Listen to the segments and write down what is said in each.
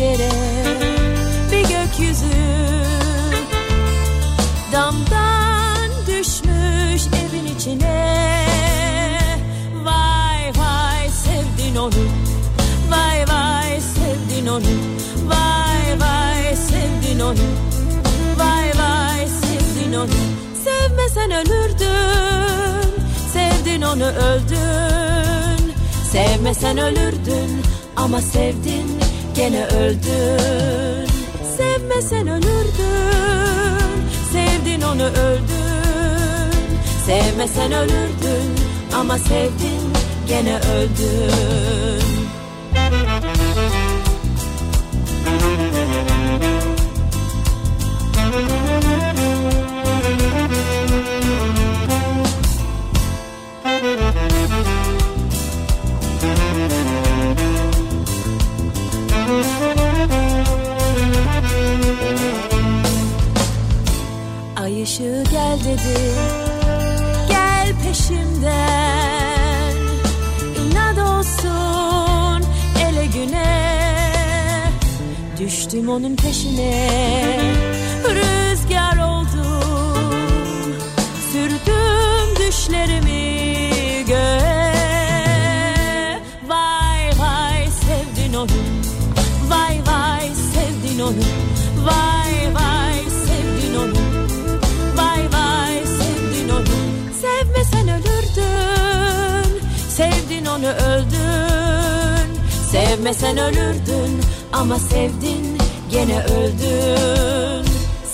pencere Bir gökyüzü. Damdan düşmüş evin içine. Vay vay sevdin onu Vay vay sevdin onu Vay vay sevdin onu Vay vay sevdin onu. Sevmesen ölürdün Sevdin onu öldün. Sevmesen ölürdün Ama sevdin gene öldün. Sevmesen ölürdün. Sevdin onu öldün. Sevmesen ölürdün Ama sevdin gene öldün dedi Gel peşimden İnat olsun ele güne. Düştüm onun peşine Rüzgar oldum Sürdüm düşlerimi Sevmesen ölürdün Ama sevdin gene öldün.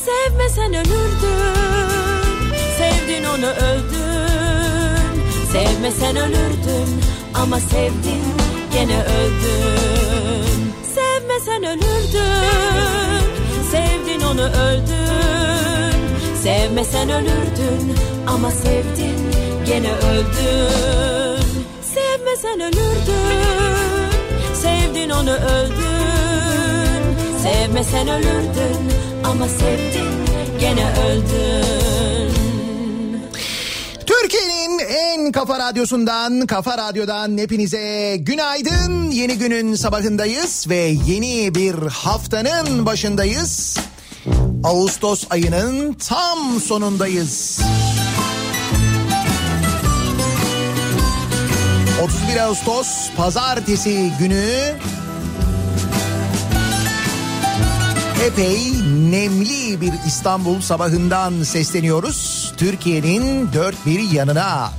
Sevmesen ölürdün Sevdin onu öldün. Sevmesen ölürdün Ama sevdin gene öldün. Sevmesen ölürdün Sevdin onu öldün. Sevmesen ölürdün Ama sevdin gene öldün. Sevmesen ölürdün Sevdin onu öldün Sevmesen ölürdün Ama sevdin gene öldün Türkiye'nin en kafa radyosundan, kafa radyodan hepinize günaydın. Yeni günün sabahındayız ve yeni bir haftanın başındayız. Ağustos ayının tam sonundayız. 31 Ağustos pazartesi günü epey nemli bir İstanbul sabahından sesleniyoruz. Türkiye'nin dört bir yanına.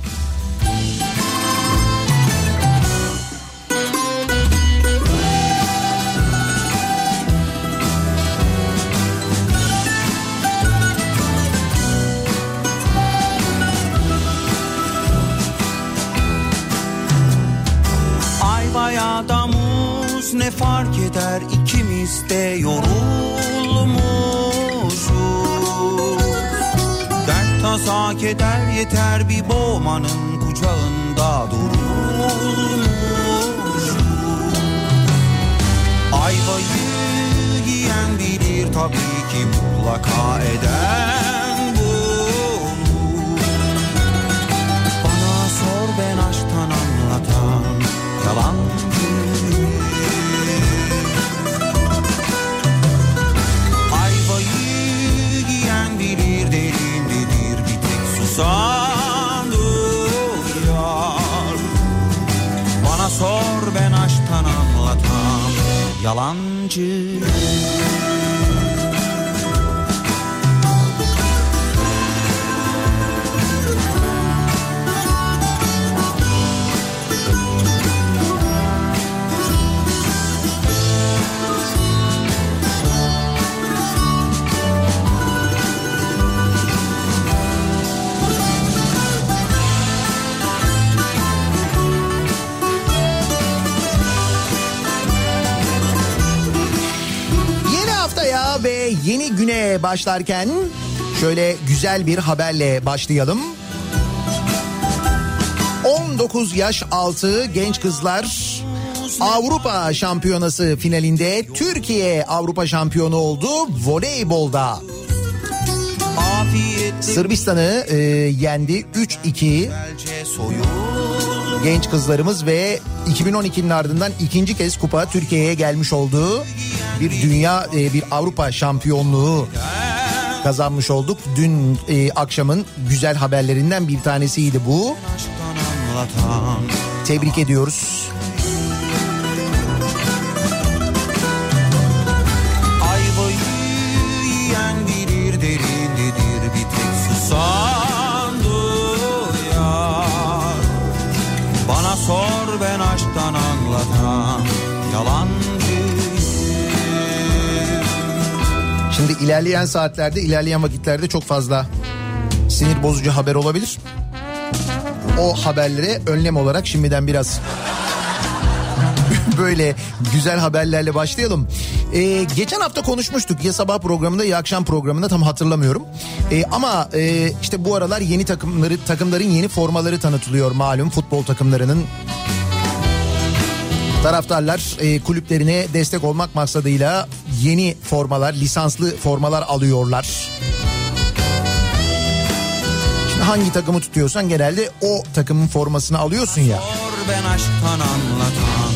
Muz ne fark eder? İkimiz de yorulmuşuz. Dert tasa keder yeter bir boğmanın kucağında durulmuş Ayvayı yiyen bilir tabii ki mutlaka eden bunu Bana sor ben aşktan anlatan yalancı yar. Bana sor ben aşktan anlatan yalancı güne başlarken şöyle güzel bir haberle başlayalım. 19 yaş altı genç kızlar Avrupa Şampiyonası finalinde Türkiye Avrupa şampiyonu oldu voleybolda. Sırbistan'ı e, yendi 3-2. güzelce soyul Genç kızlarımız ve 2012'nin ardından ikinci kez kupa Türkiye'ye gelmiş olduğu bir dünya e, bir Avrupa şampiyonluğu kazanmış olduk. Dün e, akşamın güzel haberlerinden bir tanesiydi bu. Tebrik ediyoruz. İlerleyen saatlerde, ilerleyen vakitlerde çok fazla sinir bozucu haber olabilir. O haberlere önlem olarak şimdiden biraz böyle güzel haberlerle başlayalım. Ee, geçen hafta konuşmuştuk ya sabah programında ya akşam programında tam hatırlamıyorum. Ee, ama e, işte bu aralar yeni takımları takımların yeni formaları tanıtılıyor malum futbol takımlarının. Taraftarlar e, kulüplerine destek olmak maksadıyla yeni formalar, lisanslı formalar alıyorlar. Şimdi hangi takımı tutuyorsan genelde o takımın formasını alıyorsun ya. Sor ben aşktan anlatan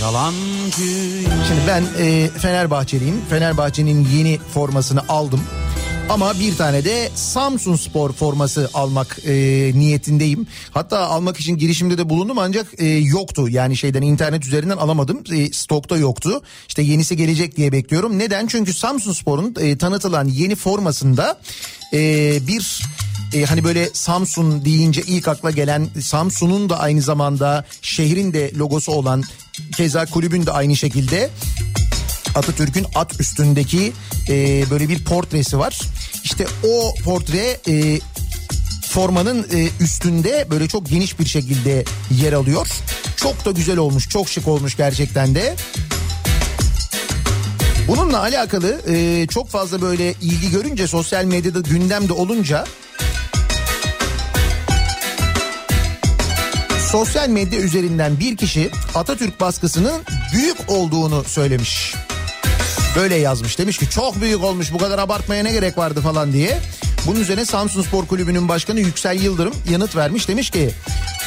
yalancıyım Şimdi ben e, Fenerbahçeliyim. Fenerbahçe'nin yeni formasını aldım. Ama bir tane de Samsun Spor forması almak e, niyetindeyim. Hatta almak için girişimde de bulundum ancak e, yoktu. Yani şeyden internet üzerinden alamadım. E, stokta yoktu. İşte yenisi gelecek diye bekliyorum. Neden? Çünkü Samsun Spor'un e, tanıtılan yeni formasında e, bir e, hani böyle Samsun deyince ilk akla gelen Samsun'un da aynı zamanda şehrin de logosu olan keza kulübün de aynı şekilde Atatürk'ün at üstündeki e, böyle bir portresi var. İşte o portre e, formanın e, üstünde böyle çok geniş bir şekilde yer alıyor. Çok da güzel olmuş, çok şık olmuş gerçekten de. Bununla alakalı e, çok fazla böyle ilgi görünce sosyal medyada gündemde olunca sosyal medya üzerinden bir kişi Atatürk baskısının büyük olduğunu söylemiş. Böyle yazmış demiş ki çok büyük olmuş bu kadar abartmaya ne gerek vardı falan diye. Bunun üzerine Samsun Spor Kulübü'nün başkanı Yüksel Yıldırım yanıt vermiş demiş ki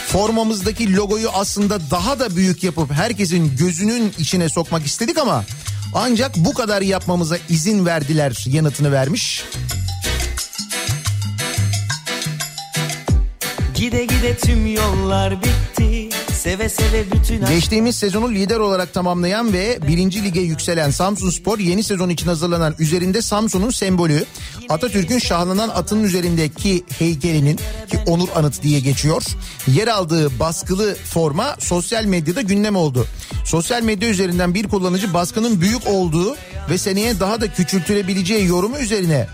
formamızdaki logoyu aslında daha da büyük yapıp herkesin gözünün içine sokmak istedik ama ancak bu kadar yapmamıza izin verdiler yanıtını vermiş. Gide gide tüm yollar bitti. Seve seve bütün Geçtiğimiz sezonu lider olarak tamamlayan ve birinci lige yükselen Samsun Spor yeni sezon için hazırlanan üzerinde Samsun'un sembolü Atatürk'ün şahlanan atının üzerindeki heykelinin ki onur anıt diye geçiyor. Yer aldığı baskılı forma sosyal medyada gündem oldu. Sosyal medya üzerinden bir kullanıcı baskının büyük olduğu ve seneye daha da küçültülebileceği yorumu üzerine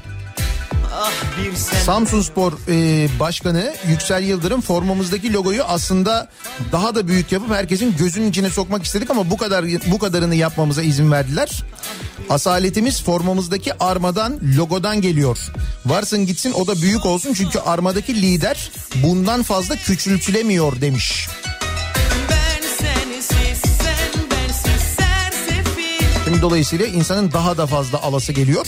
Samsun Spor e, Başkanı Yüksel Yıldırım formamızdaki logoyu aslında daha da büyük yapıp herkesin gözünün içine sokmak istedik ama bu kadar bu kadarını yapmamıza izin verdiler. Asaletimiz formamızdaki armadan logodan geliyor. Varsın gitsin o da büyük olsun çünkü armadaki lider bundan fazla küçültülemiyor demiş. Şimdi dolayısıyla insanın daha da fazla alası geliyor.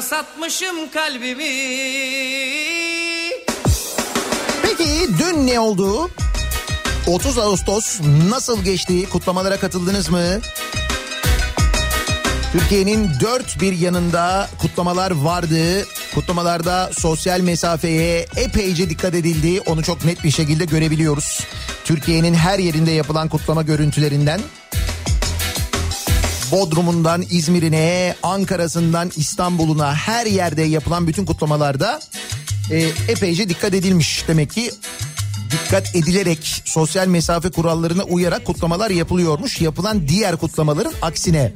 Satmışım kalbimi Peki dün ne oldu? 30 Ağustos nasıl geçti? Kutlamalara katıldınız mı? Türkiye'nin dört bir yanında kutlamalar vardı. Kutlamalarda sosyal mesafeye epeyce dikkat edildi. Onu çok net bir şekilde görebiliyoruz. Türkiye'nin her yerinde yapılan kutlama görüntülerinden Bodrum'undan İzmir'ine, Ankara'sından İstanbul'una her yerde yapılan bütün kutlamalarda e, epeyce dikkat edilmiş. Demek ki dikkat edilerek sosyal mesafe kurallarına uyarak kutlamalar yapılıyormuş. Yapılan diğer kutlamaların aksine.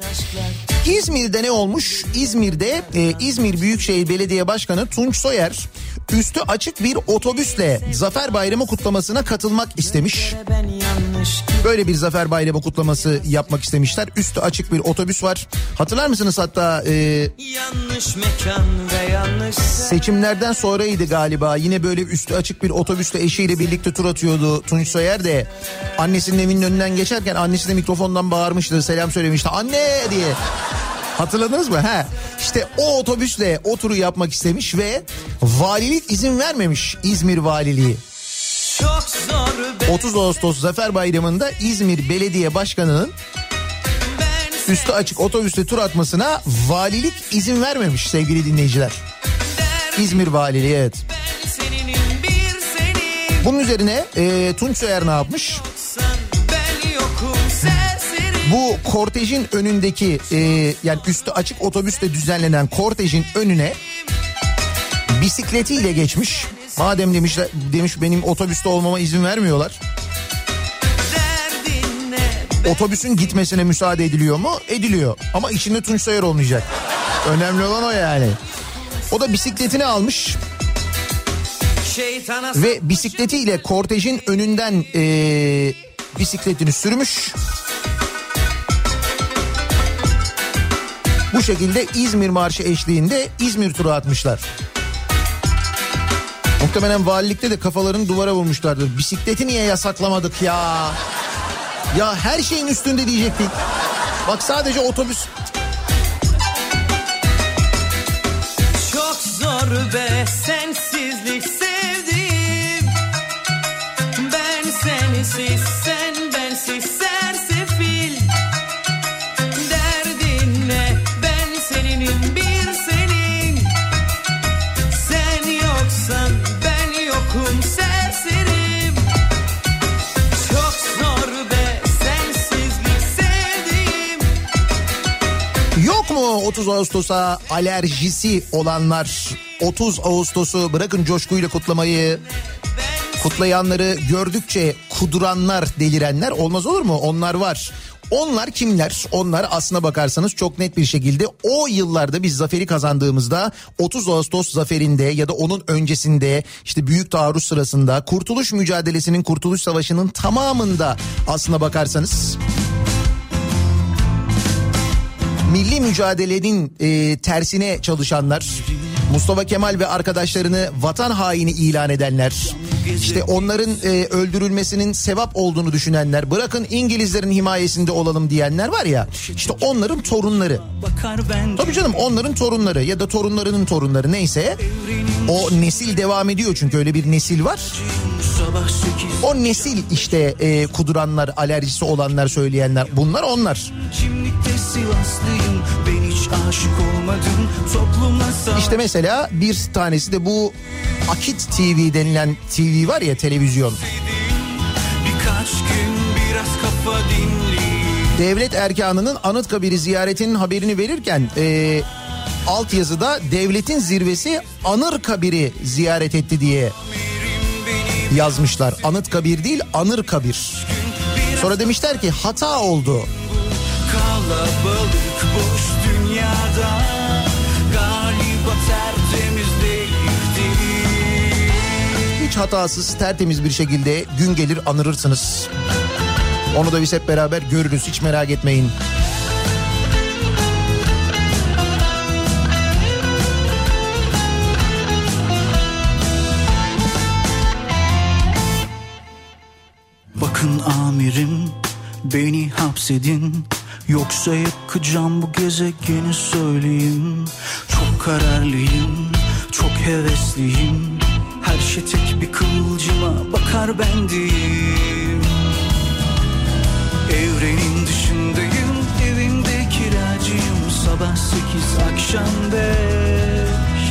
İzmir'de ne olmuş? İzmir'de e, İzmir Büyükşehir Belediye Başkanı Tunç Soyer üstü açık bir otobüsle Zafer Bayramı kutlamasına katılmak istemiş. Böyle bir Zafer Bayramı kutlaması yapmak istemişler. Üstü açık bir otobüs var. Hatırlar mısınız hatta e, seçimlerden sonraydı galiba. Yine böyle üstü açık bir otobüsle eşiyle birlikte tur atıyordu Tunç Soyer de. Annesinin evinin önünden geçerken annesi de mikrofondan bağırmıştı. Selam söylemişti. Anne diye. Hatırladınız mı? He. İşte o otobüsle o turu yapmak istemiş ve valilik izin vermemiş İzmir Valiliği. Çok zor be 30 Ağustos Zafer Bayramı'nda İzmir Belediye Başkanı'nın üstü açık otobüsle tur atmasına valilik izin vermemiş sevgili dinleyiciler. İzmir Valiliği evet. Bunun üzerine e, Tunç Soyer ne yapmış? Bu kortejin önündeki e, yani üstü açık otobüsle düzenlenen kortejin önüne bisikletiyle geçmiş. Madem demişler demiş benim otobüste olmama izin vermiyorlar. Otobüsün gitmesine müsaade ediliyor mu? Ediliyor. Ama içinde Tunç Soyer olmayacak. Önemli olan o yani. O da bisikletini almış ve bisikletiyle kortejin önünden e, bisikletini sürmüş. Bu şekilde İzmir Marşı eşliğinde İzmir turu atmışlar. Muhtemelen valilikte de kafalarını duvara vurmuşlardır. Bisikleti niye yasaklamadık ya? Ya her şeyin üstünde diyecektik. Bak sadece otobüs. Çok zor be sensizlik 30 Ağustos'a alerjisi olanlar? 30 Ağustos'u bırakın coşkuyla kutlamayı. Kutlayanları gördükçe kuduranlar, delirenler olmaz olur mu? Onlar var. Onlar kimler? Onlar aslına bakarsanız çok net bir şekilde o yıllarda biz zaferi kazandığımızda 30 Ağustos zaferinde ya da onun öncesinde işte büyük taarruz sırasında kurtuluş mücadelesinin kurtuluş savaşının tamamında aslına bakarsanız milli mücadelenin e, tersine çalışanlar, Mustafa Kemal ve arkadaşlarını vatan haini ilan edenler, işte onların e, öldürülmesinin sevap olduğunu düşünenler, bırakın İngilizlerin himayesinde olalım diyenler var ya, işte onların torunları. Tabii canım onların torunları ya da torunlarının torunları neyse o nesil devam ediyor çünkü öyle bir nesil var. O nesil işte e, kuduranlar, alerjisi olanlar, söyleyenler bunlar onlar. Kimlikte Sivaslıyım ben hiç aşık olmadım Toplumla savaş İşte mesela bir tanesi de bu Akit TV denilen TV var ya televizyon. Birkaç gün biraz kafa dinleyeyim Devlet erkanının Anıtkabir'i ziyaretinin haberini verirken e, alt yazıda devletin zirvesi Anırkabir'i ziyaret etti diye yazmışlar. Anıtkabir değil Anırkabir. Sonra demişler ki hata oldu. Kalabalık boş dünyada Galiba tertemiz değildi Hiç hatasız tertemiz bir şekilde gün gelir anırırsınız. Onu da biz hep beraber görürüz hiç merak etmeyin. Bakın amirim beni hapsedin Yoksa yakacağım bu gezegeni söyleyeyim. Çok kararlıyım, çok hevesliyim. Her şey tek bir kıvılcıma bakar bendeyim Evrenin dışındayım, evimde kiracıyım Sabah sekiz, akşam beş.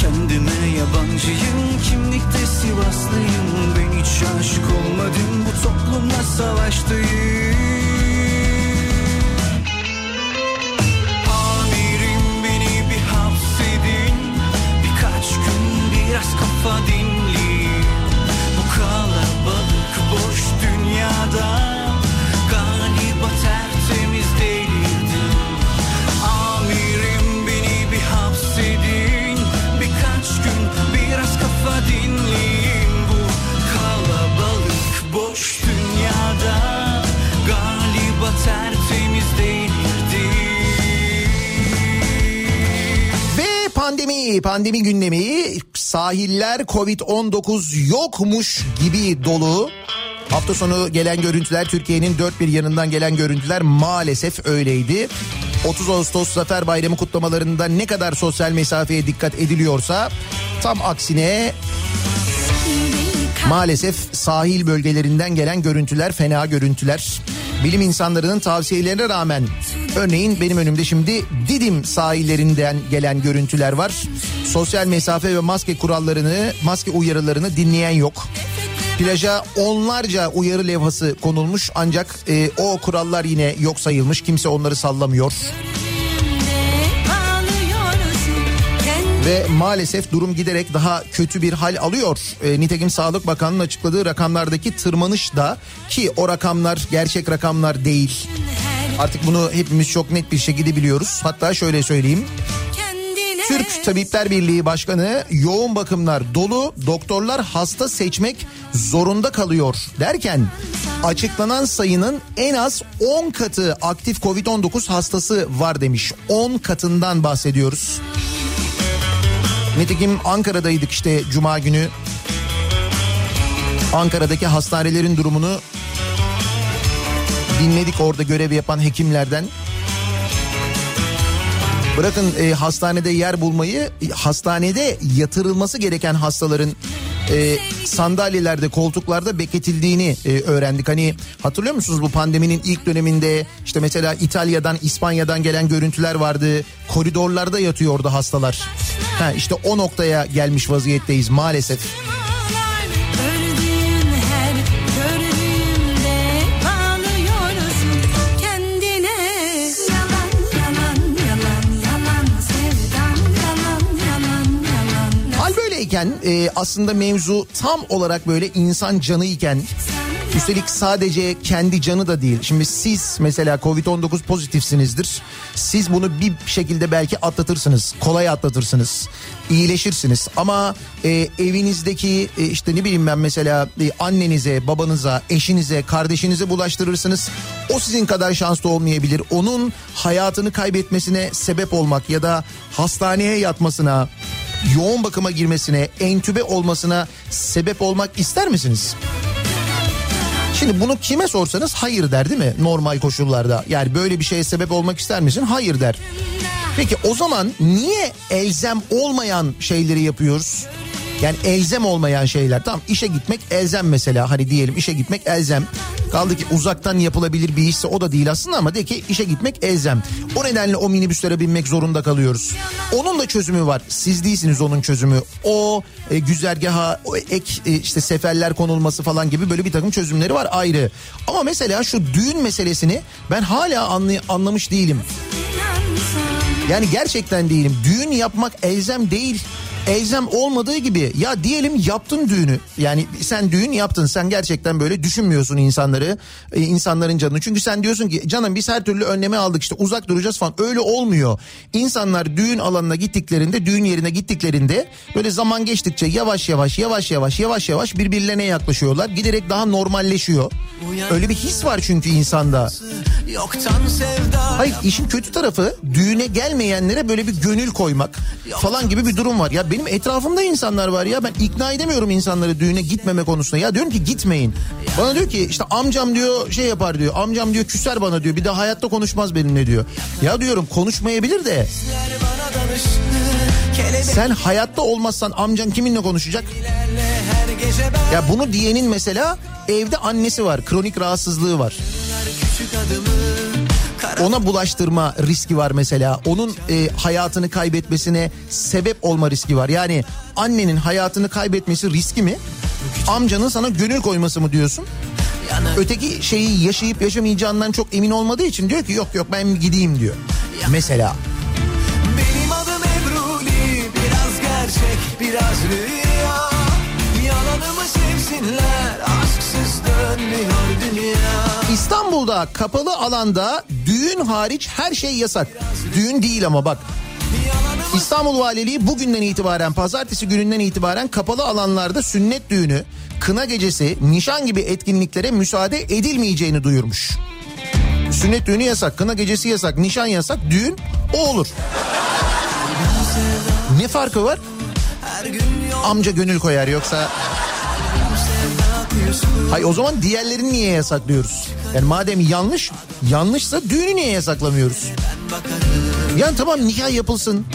Kendime yabancıyım, kimlikte Sivaslıyım. Ben hiç aşık olmadım, bu toplumla savaştayım biraz kafa dinli Bu kalabalık boş dünyada Galiba tertemiz delirdim Amirim beni bir hapsedin. Birkaç gün biraz kafa dinli Pandemi gündemi sahiller Covid-19 yokmuş gibi dolu. Hafta sonu gelen görüntüler Türkiye'nin dört bir yanından gelen görüntüler maalesef öyleydi. 30 Ağustos Zafer Bayramı kutlamalarında ne kadar sosyal mesafeye dikkat ediliyorsa tam aksine maalesef sahil bölgelerinden gelen görüntüler fena görüntüler. Bilim insanlarının tavsiyelerine rağmen örneğin benim önümde şimdi Didim sahillerinden gelen görüntüler var. Sosyal mesafe ve maske kurallarını, maske uyarılarını dinleyen yok. Plaja onlarca uyarı levhası konulmuş ancak e, o kurallar yine yok sayılmış. Kimse onları sallamıyor. Ve maalesef durum giderek daha kötü bir hal alıyor. E, nitekim Sağlık Bakanı'nın açıkladığı rakamlardaki tırmanış da ki o rakamlar gerçek rakamlar değil. Artık bunu hepimiz çok net bir şekilde biliyoruz. Hatta şöyle söyleyeyim. Türk Tabipler Birliği Başkanı yoğun bakımlar dolu, doktorlar hasta seçmek zorunda kalıyor derken açıklanan sayının en az 10 katı aktif Covid-19 hastası var demiş. 10 katından bahsediyoruz. Nitekim Ankara'daydık işte cuma günü. Ankara'daki hastanelerin durumunu dinledik orada görev yapan hekimlerden. Bırakın e, hastanede yer bulmayı, hastanede yatırılması gereken hastaların e, sandalyelerde, koltuklarda bekletildiğini e, öğrendik. Hani hatırlıyor musunuz bu pandeminin ilk döneminde işte mesela İtalya'dan, İspanya'dan gelen görüntüler vardı. Koridorlarda yatıyordu hastalar. Ha, işte o noktaya gelmiş vaziyetteyiz maalesef. Böyleyken e, aslında mevzu tam olarak böyle insan canı iken Üstelik sadece kendi canı da değil. Şimdi siz mesela Covid-19 pozitifsinizdir. Siz bunu bir şekilde belki atlatırsınız. Kolay atlatırsınız. iyileşirsiniz. Ama e, evinizdeki e, işte ne bileyim ben mesela e, annenize, babanıza, eşinize, kardeşinize bulaştırırsınız. O sizin kadar şanslı olmayabilir. Onun hayatını kaybetmesine sebep olmak ya da hastaneye yatmasına yoğun bakıma girmesine, entübe olmasına sebep olmak ister misiniz? Şimdi bunu kime sorsanız hayır der değil mi normal koşullarda? Yani böyle bir şeye sebep olmak ister misin? Hayır der. Peki o zaman niye elzem olmayan şeyleri yapıyoruz? Yani elzem olmayan şeyler. Tamam işe gitmek elzem mesela. Hani diyelim işe gitmek elzem. Kaldı ki uzaktan yapılabilir bir işse o da değil aslında ama de ki işe gitmek elzem. O nedenle o minibüslere binmek zorunda kalıyoruz. Onun da çözümü var. Siz değilsiniz onun çözümü. O e, güzergaha o ek e, işte seferler konulması falan gibi böyle bir takım çözümleri var ayrı. Ama mesela şu düğün meselesini ben hala anlay- anlamış değilim. Yani gerçekten değilim. Düğün yapmak elzem değil elzem olmadığı gibi ya diyelim yaptın düğünü. Yani sen düğün yaptın sen gerçekten böyle düşünmüyorsun insanları e, insanların canını. Çünkü sen diyorsun ki canım biz her türlü önlemi aldık işte uzak duracağız falan. Öyle olmuyor. İnsanlar düğün alanına gittiklerinde düğün yerine gittiklerinde böyle zaman geçtikçe yavaş yavaş yavaş yavaş yavaş yavaş birbirlerine yaklaşıyorlar. Giderek daha normalleşiyor. Öyle bir his var çünkü insanda. Hayır işin kötü tarafı düğüne gelmeyenlere böyle bir gönül koymak falan gibi bir durum var. Ya benim etrafımda insanlar var ya ben ikna edemiyorum insanları düğüne gitmeme konusunda. Ya diyorum ki gitmeyin. Bana diyor ki işte amcam diyor şey yapar diyor. Amcam diyor küser bana diyor. Bir daha hayatta konuşmaz benimle diyor. Ya diyorum konuşmayabilir de. Sen hayatta olmazsan amcan kiminle konuşacak? Ya bunu diyenin mesela evde annesi var. Kronik rahatsızlığı var ona bulaştırma riski var mesela. Onun e, hayatını kaybetmesine sebep olma riski var. Yani annenin hayatını kaybetmesi riski mi? Amcanın sana gönül koyması mı diyorsun? Öteki şeyi yaşayıp yaşamayacağından çok emin olmadığı için diyor ki yok yok ben gideyim diyor. Mesela. Benim adım Ebruli biraz gerçek biraz rüya. Yalanımı sevsinler. İstanbul'da kapalı alanda düğün hariç her şey yasak. Düğün değil ama bak. İstanbul Valiliği bugünden itibaren pazartesi gününden itibaren kapalı alanlarda sünnet düğünü, kına gecesi, nişan gibi etkinliklere müsaade edilmeyeceğini duyurmuş. Sünnet düğünü yasak, kına gecesi yasak, nişan yasak, düğün o olur. Ne farkı var? Amca gönül koyar yoksa... Hay o zaman diğerlerini niye yasaklıyoruz? Yani madem yanlış, yanlışsa düğünü niye yasaklamıyoruz? Yani tamam nikah yapılsın.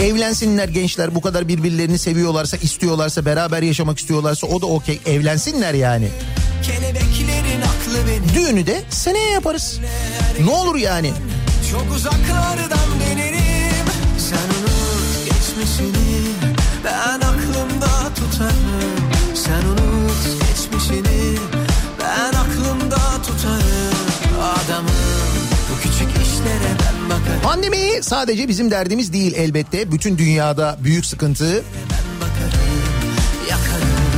Evlensinler gençler bu kadar birbirlerini seviyorlarsa, istiyorlarsa, beraber yaşamak istiyorlarsa o da okey. Evlensinler yani. Düğünü de seneye yaparız. Ne olur yani? Çok uzaklardan dönerim Sen unut geçmişini Ben aklımda tutarım Sen unut geçmişini Ben aklımda tutarım bakarım Pandemi sadece bizim derdimiz değil elbette. Bütün dünyada büyük sıkıntı.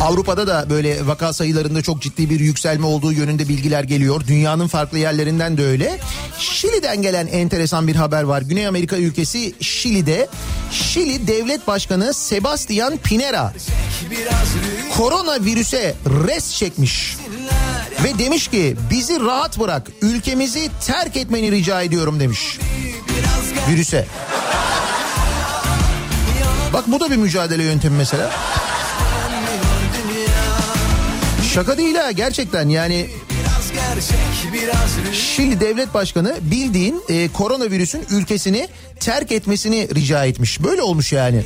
Avrupa'da da böyle vaka sayılarında çok ciddi bir yükselme olduğu yönünde bilgiler geliyor. Dünyanın farklı yerlerinden de öyle. Şili'den gelen enteresan bir haber var. Güney Amerika ülkesi Şili'de Şili Devlet Başkanı Sebastian Pinera koronavirüse res çekmiş. Ve demiş ki bizi rahat bırak ülkemizi terk etmeni rica ediyorum demiş. Virüse. Bak bu da bir mücadele yöntemi mesela. Şaka değil ha gerçekten yani Biraz gerçek biraz rüya Şili devlet başkanı bildiğin e, koronavirüsün ülkesini terk etmesini rica etmiş. Böyle olmuş yani.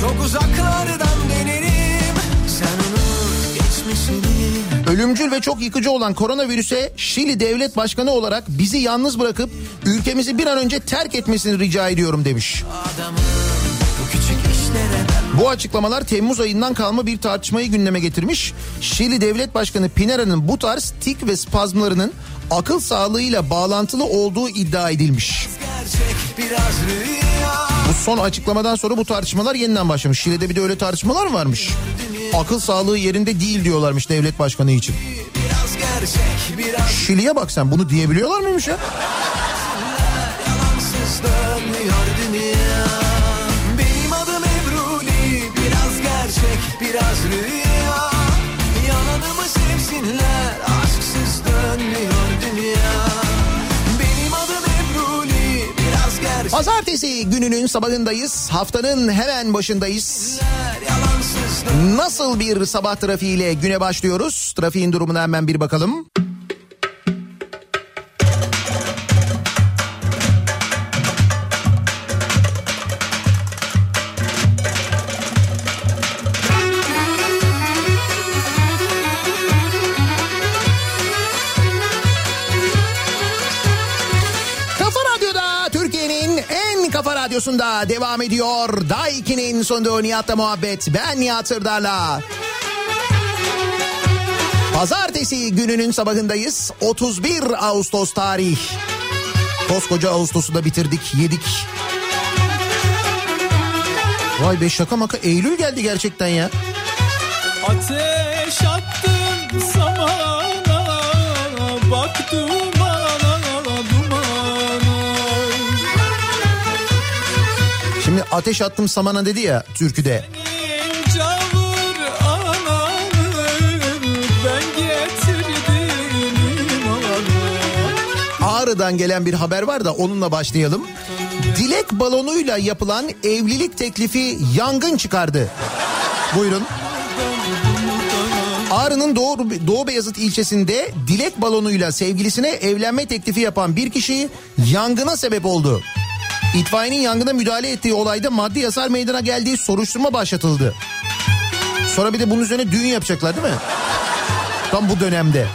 Çok uzaklardan dönerim Sen unut geçmişini Ölümcül ve çok yıkıcı olan koronavirüse Şili devlet başkanı olarak bizi yalnız bırakıp ülkemizi bir an önce terk etmesini rica ediyorum demiş. Adamım Bu açıklamalar Temmuz ayından kalma bir tartışmayı gündeme getirmiş. Şili Devlet Başkanı Pinera'nın bu tarz tik ve spazmlarının akıl sağlığıyla bağlantılı olduğu iddia edilmiş. Bu son açıklamadan sonra bu tartışmalar yeniden başlamış. Şili'de bir de öyle tartışmalar mı varmış? Akıl sağlığı yerinde değil diyorlarmış devlet başkanı için. Şili'ye bak sen bunu diyebiliyorlar mıymış ya? Gerçek biraz rüya Yalanımı sevsinler Aşksız dönüyor dünya Pazartesi gününün sabahındayız. Haftanın hemen başındayız. Nasıl bir sabah trafiğiyle güne başlıyoruz? Trafiğin durumuna hemen bir bakalım. Devam ediyor. Daiki'nin sonunda Nihat'la muhabbet. Ben Nihat Sırdar'la. Pazartesi gününün sabahındayız. 31 Ağustos tarih. Koskoca Ağustos'u da bitirdik, yedik. Vay be şaka maka Eylül geldi gerçekten ya. Ateş attım samana Bak Şimdi ateş attım samana dedi ya türküde. Ağrı'dan gelen bir haber var da onunla başlayalım. Dilek balonuyla yapılan evlilik teklifi yangın çıkardı. Buyurun. Ağrı'nın Doğu, Doğu Beyazıt ilçesinde dilek balonuyla sevgilisine evlenme teklifi yapan bir kişi yangına sebep oldu. İtfaiyenin yangına müdahale ettiği olayda maddi hasar meydana geldiği soruşturma başlatıldı. Sonra bir de bunun üzerine düğün yapacaklar değil mi? Tam bu dönemde.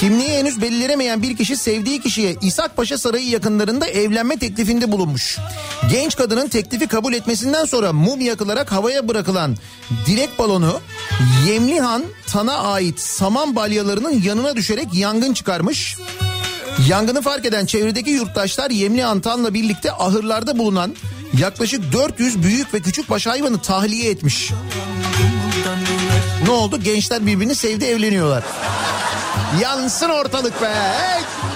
Kimliği henüz belirlenemeyen bir kişi sevdiği kişiye İshak Paşa Sarayı yakınlarında evlenme teklifinde bulunmuş. Genç kadının teklifi kabul etmesinden sonra mum yakılarak havaya bırakılan dilek balonu Yemlihan Tan'a ait saman balyalarının yanına düşerek yangın çıkarmış. Yangını fark eden çevredeki yurttaşlar Yemlihan Tan'la birlikte ahırlarda bulunan yaklaşık 400 büyük ve küçük baş hayvanı tahliye etmiş. Ne oldu? Gençler birbirini sevdi evleniyorlar. Yansın ortalık be. Hey!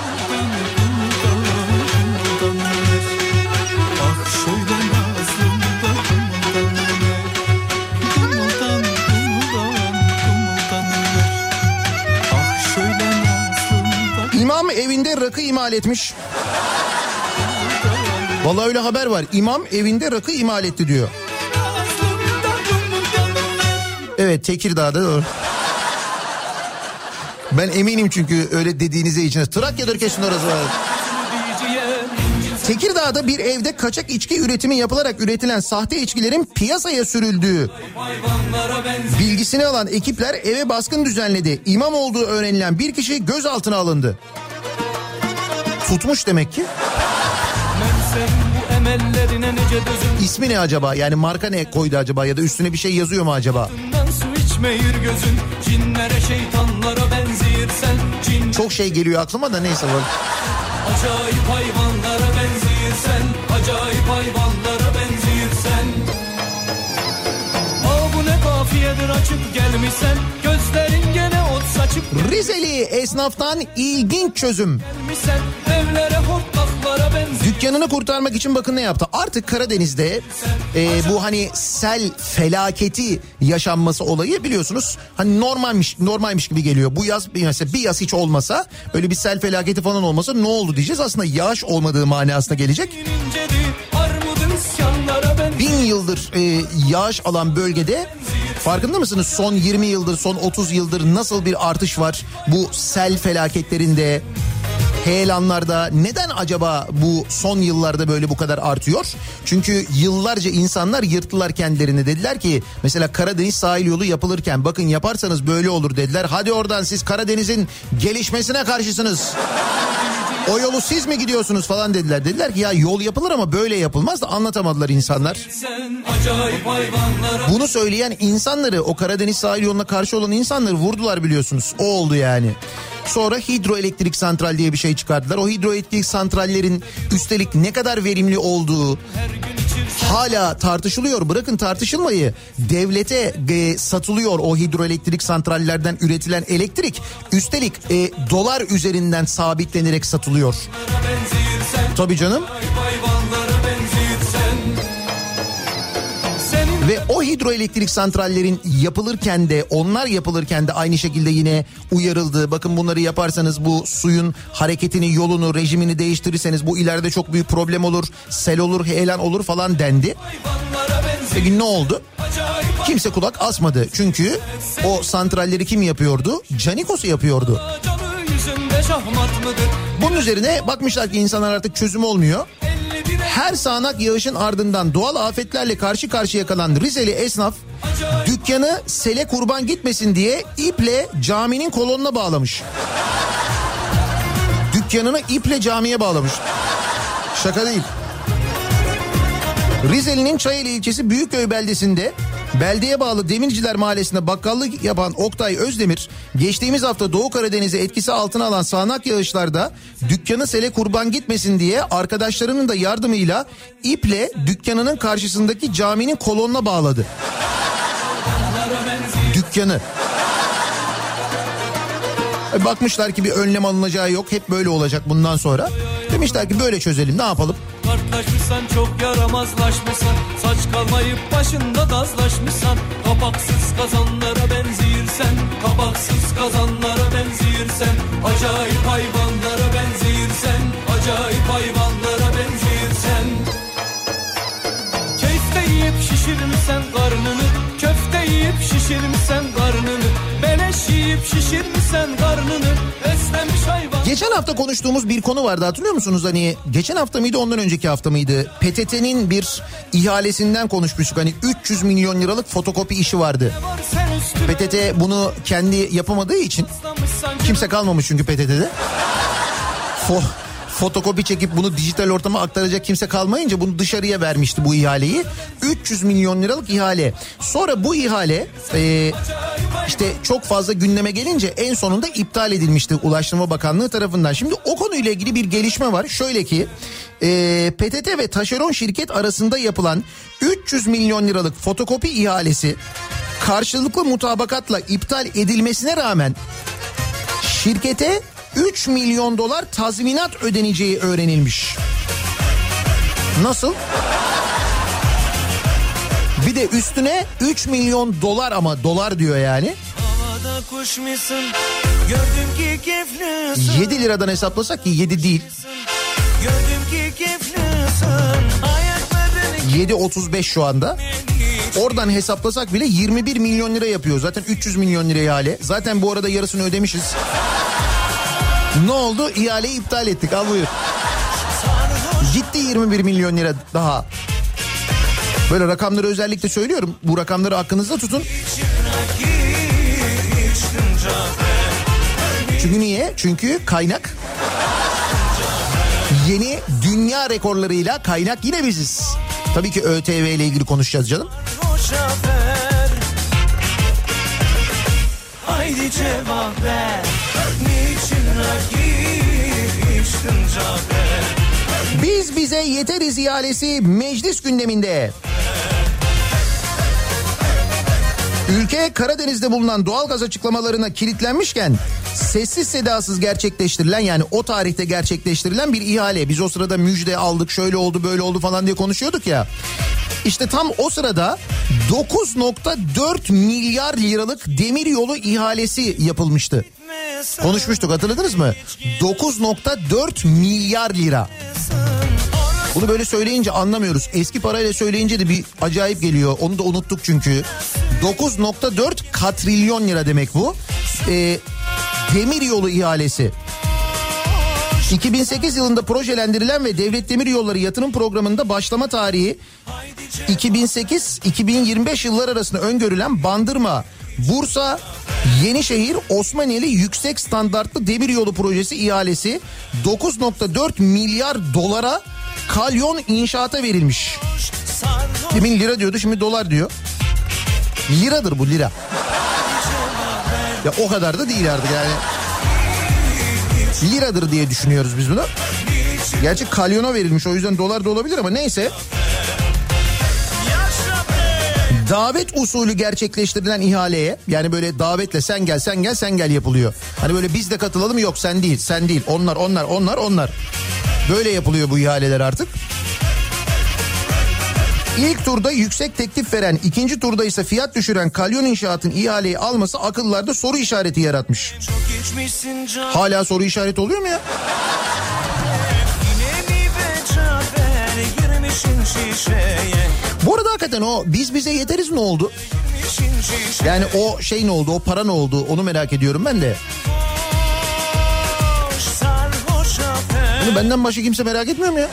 Evinde rakı imal etmiş. Vallahi öyle haber var. İmam evinde rakı imal etti diyor. Evet Tekirdağ'da doğru. Ben eminim çünkü öyle dediğinize için. Trakya'dır kesin orası var. Tekirdağ'da bir evde kaçak içki üretimi yapılarak üretilen sahte içkilerin piyasaya sürüldüğü bilgisini alan ekipler eve baskın düzenledi. İmam olduğu öğrenilen bir kişi gözaltına alındı. Tutmuş demek ki. İsmi ne acaba? Yani marka ne koydu acaba ya da üstüne bir şey yazıyor mu acaba? Çok şey geliyor aklıma da neyse bak. acayip hayvanlara benziyirsen Acayip hayvanlara benziyirsen Aa bu ne kafiyedir açıp gelmişsen Gözlerin Rizeli esnaftan ilginç çözüm. Dükkanını kurtarmak için bakın ne yaptı. Artık Karadeniz'de e, bu hani sel felaketi yaşanması olayı biliyorsunuz hani normalmiş normalmiş gibi geliyor. Bu yaz mesela bir yaz hiç olmasa böyle bir sel felaketi falan olmasa ne oldu diyeceğiz. Aslında yağış olmadığı manasına gelecek. incedi Armudun isyanlara benziyor Bin yıldır e, yağış alan bölgede farkında mısınız? Son 20 yıldır son 30 yıldır nasıl bir artış var bu sel felaketlerinde heyelanlarda neden acaba bu son yıllarda böyle bu kadar artıyor? Çünkü yıllarca insanlar yırttılar kendilerini dediler ki mesela Karadeniz sahil yolu yapılırken bakın yaparsanız böyle olur dediler. Hadi oradan siz Karadeniz'in gelişmesine karşısınız. O yolu siz mi gidiyorsunuz falan dediler. Dediler ki ya yol yapılır ama böyle yapılmaz da anlatamadılar insanlar. Bunu söyleyen insanları o Karadeniz sahil yoluna karşı olan insanları vurdular biliyorsunuz. O oldu yani. Sonra hidroelektrik santral diye bir şey çıkardılar. O hidroelektrik santrallerin üstelik ne kadar verimli olduğu hala tartışılıyor. Bırakın tartışılmayı. Devlete e, satılıyor o hidroelektrik santrallerden üretilen elektrik. Üstelik e, dolar üzerinden sabitlenerek satılıyor. Tabii canım. hayvanlara benziyirsen Ve o hidroelektrik santrallerin yapılırken de onlar yapılırken de aynı şekilde yine uyarıldı. Bakın bunları yaparsanız bu suyun hareketini, yolunu, rejimini değiştirirseniz bu ileride çok büyük problem olur. Sel olur, heyelan olur falan dendi. Peki ne oldu? Kimse kulak asmadı. Çünkü o santralleri kim yapıyordu? Canikos'u yapıyordu. Bunun üzerine bakmışlar ki insanlar artık çözüm olmuyor. 51'e Her sağanak yağışın ardından doğal afetlerle karşı karşıya kalan Rizeli esnaf dükkanı sele kurban gitmesin diye iple caminin kolonuna bağlamış. Dükkanını iple camiye bağlamış. Şaka değil. Rizeli'nin Çayeli ilçesi Büyükköy beldesinde beldeye bağlı Demirciler Mahallesi'nde bakkallık yapan Oktay Özdemir geçtiğimiz hafta Doğu Karadeniz'i etkisi altına alan sağanak yağışlarda dükkanı sele kurban gitmesin diye arkadaşlarının da yardımıyla iple dükkanının karşısındaki caminin kolonuna bağladı. Dükkanı. E, Bakmışlar ki bir önlem alınacağı yok. Hep böyle olacak bundan sonra. Demişler ki böyle çözelim ne yapalım? Kartlaşmışsan çok yaramazlaşmışsan Saç kalmayıp başında dazlaşmışsan Kapaksız kazanlara benziyirsen Kabaksız kazanlara benziyirsen Acayip hayvanlara benziyirsen Acayip hayvanlara benziyirsen. Keyifte yiyip şişirmişsen karnını Köfte yiyip şişirmişsen karnını Beleş yiyip şişirmişsen karnını Beslenmiş hayvan Geçen hafta konuştuğumuz bir konu vardı hatırlıyor musunuz? Hani geçen hafta mıydı ondan önceki hafta mıydı? PTT'nin bir ihalesinden konuşmuştuk. Hani 300 milyon liralık fotokopi işi vardı. PTT bunu kendi yapamadığı için kimse kalmamış çünkü PTT'de. Fo fotokopi çekip bunu dijital ortama aktaracak kimse kalmayınca bunu dışarıya vermişti bu ihaleyi. 300 milyon liralık ihale. Sonra bu ihale e, işte çok fazla gündeme gelince en sonunda iptal edilmişti Ulaştırma Bakanlığı tarafından. Şimdi o konuyla ilgili bir gelişme var. Şöyle ki e, PTT ve taşeron şirket arasında yapılan 300 milyon liralık fotokopi ihalesi karşılıklı mutabakatla iptal edilmesine rağmen şirkete 3 milyon dolar tazminat ödeneceği öğrenilmiş. Nasıl? Bir de üstüne 3 milyon dolar ama dolar diyor yani. Havada kuş musun? Gördüm ki keyiflisin 7 liradan hesaplasak ki 7 değil. Gördüm ki keyiflisin Ayakların 7.35 şu anda. Oradan hesaplasak bile 21 milyon lira yapıyor. Zaten 300 milyon lira ihale. Zaten bu arada yarısını ödemişiz. Ne oldu? İhaleyi iptal ettik. Al buyur. Gitti 21 milyon lira daha. Böyle rakamları özellikle söylüyorum. Bu rakamları aklınızda tutun. Çünkü niye? Çünkü kaynak yeni dünya rekorlarıyla kaynak yine biziz. Tabii ki ÖTV ile ilgili konuşacağız canım. Haydi cevap ver Biz bize yeteriz ihalesi meclis gündeminde. Ülke Karadeniz'de bulunan doğalgaz açıklamalarına kilitlenmişken sessiz sedasız gerçekleştirilen yani o tarihte gerçekleştirilen bir ihale. Biz o sırada müjde aldık şöyle oldu böyle oldu falan diye konuşuyorduk ya. İşte tam o sırada 9.4 milyar liralık demir yolu ihalesi yapılmıştı. Konuşmuştuk hatırladınız mı? 9.4 milyar lira. Bunu böyle söyleyince anlamıyoruz. Eski parayla söyleyince de bir acayip geliyor. Onu da unuttuk çünkü. 9.4 katrilyon lira demek bu. Ee, demir yolu ihalesi. 2008 yılında projelendirilen ve Devlet Demir Yolları Yatırım Programı'nda başlama tarihi 2008-2025 yıllar arasında öngörülen Bandırma, Bursa, Yenişehir, Osmaneli Yüksek Standartlı Demir Yolu Projesi ihalesi 9.4 milyar dolara kalyon inşaata verilmiş. Demin lira diyordu şimdi dolar diyor. Liradır bu lira. Ya o kadar da değil artık yani. Liradır diye düşünüyoruz biz bunu. Gerçi kalyona verilmiş o yüzden dolar da olabilir ama neyse. Davet usulü gerçekleştirilen ihaleye yani böyle davetle sen gel sen gel sen gel yapılıyor. Hani böyle biz de katılalım yok sen değil sen değil onlar onlar onlar onlar. Böyle yapılıyor bu ihaleler artık. İlk turda yüksek teklif veren, ikinci turda ise fiyat düşüren Kalyon İnşaat'ın ihaleyi alması akıllarda soru işareti yaratmış. Hala soru işareti oluyor mu ya? Bu arada hakikaten o biz bize yeteriz ne oldu? Yani o şey ne oldu, o para ne oldu onu merak ediyorum ben de. Bunu benden başka kimse merak etmiyor mu ya?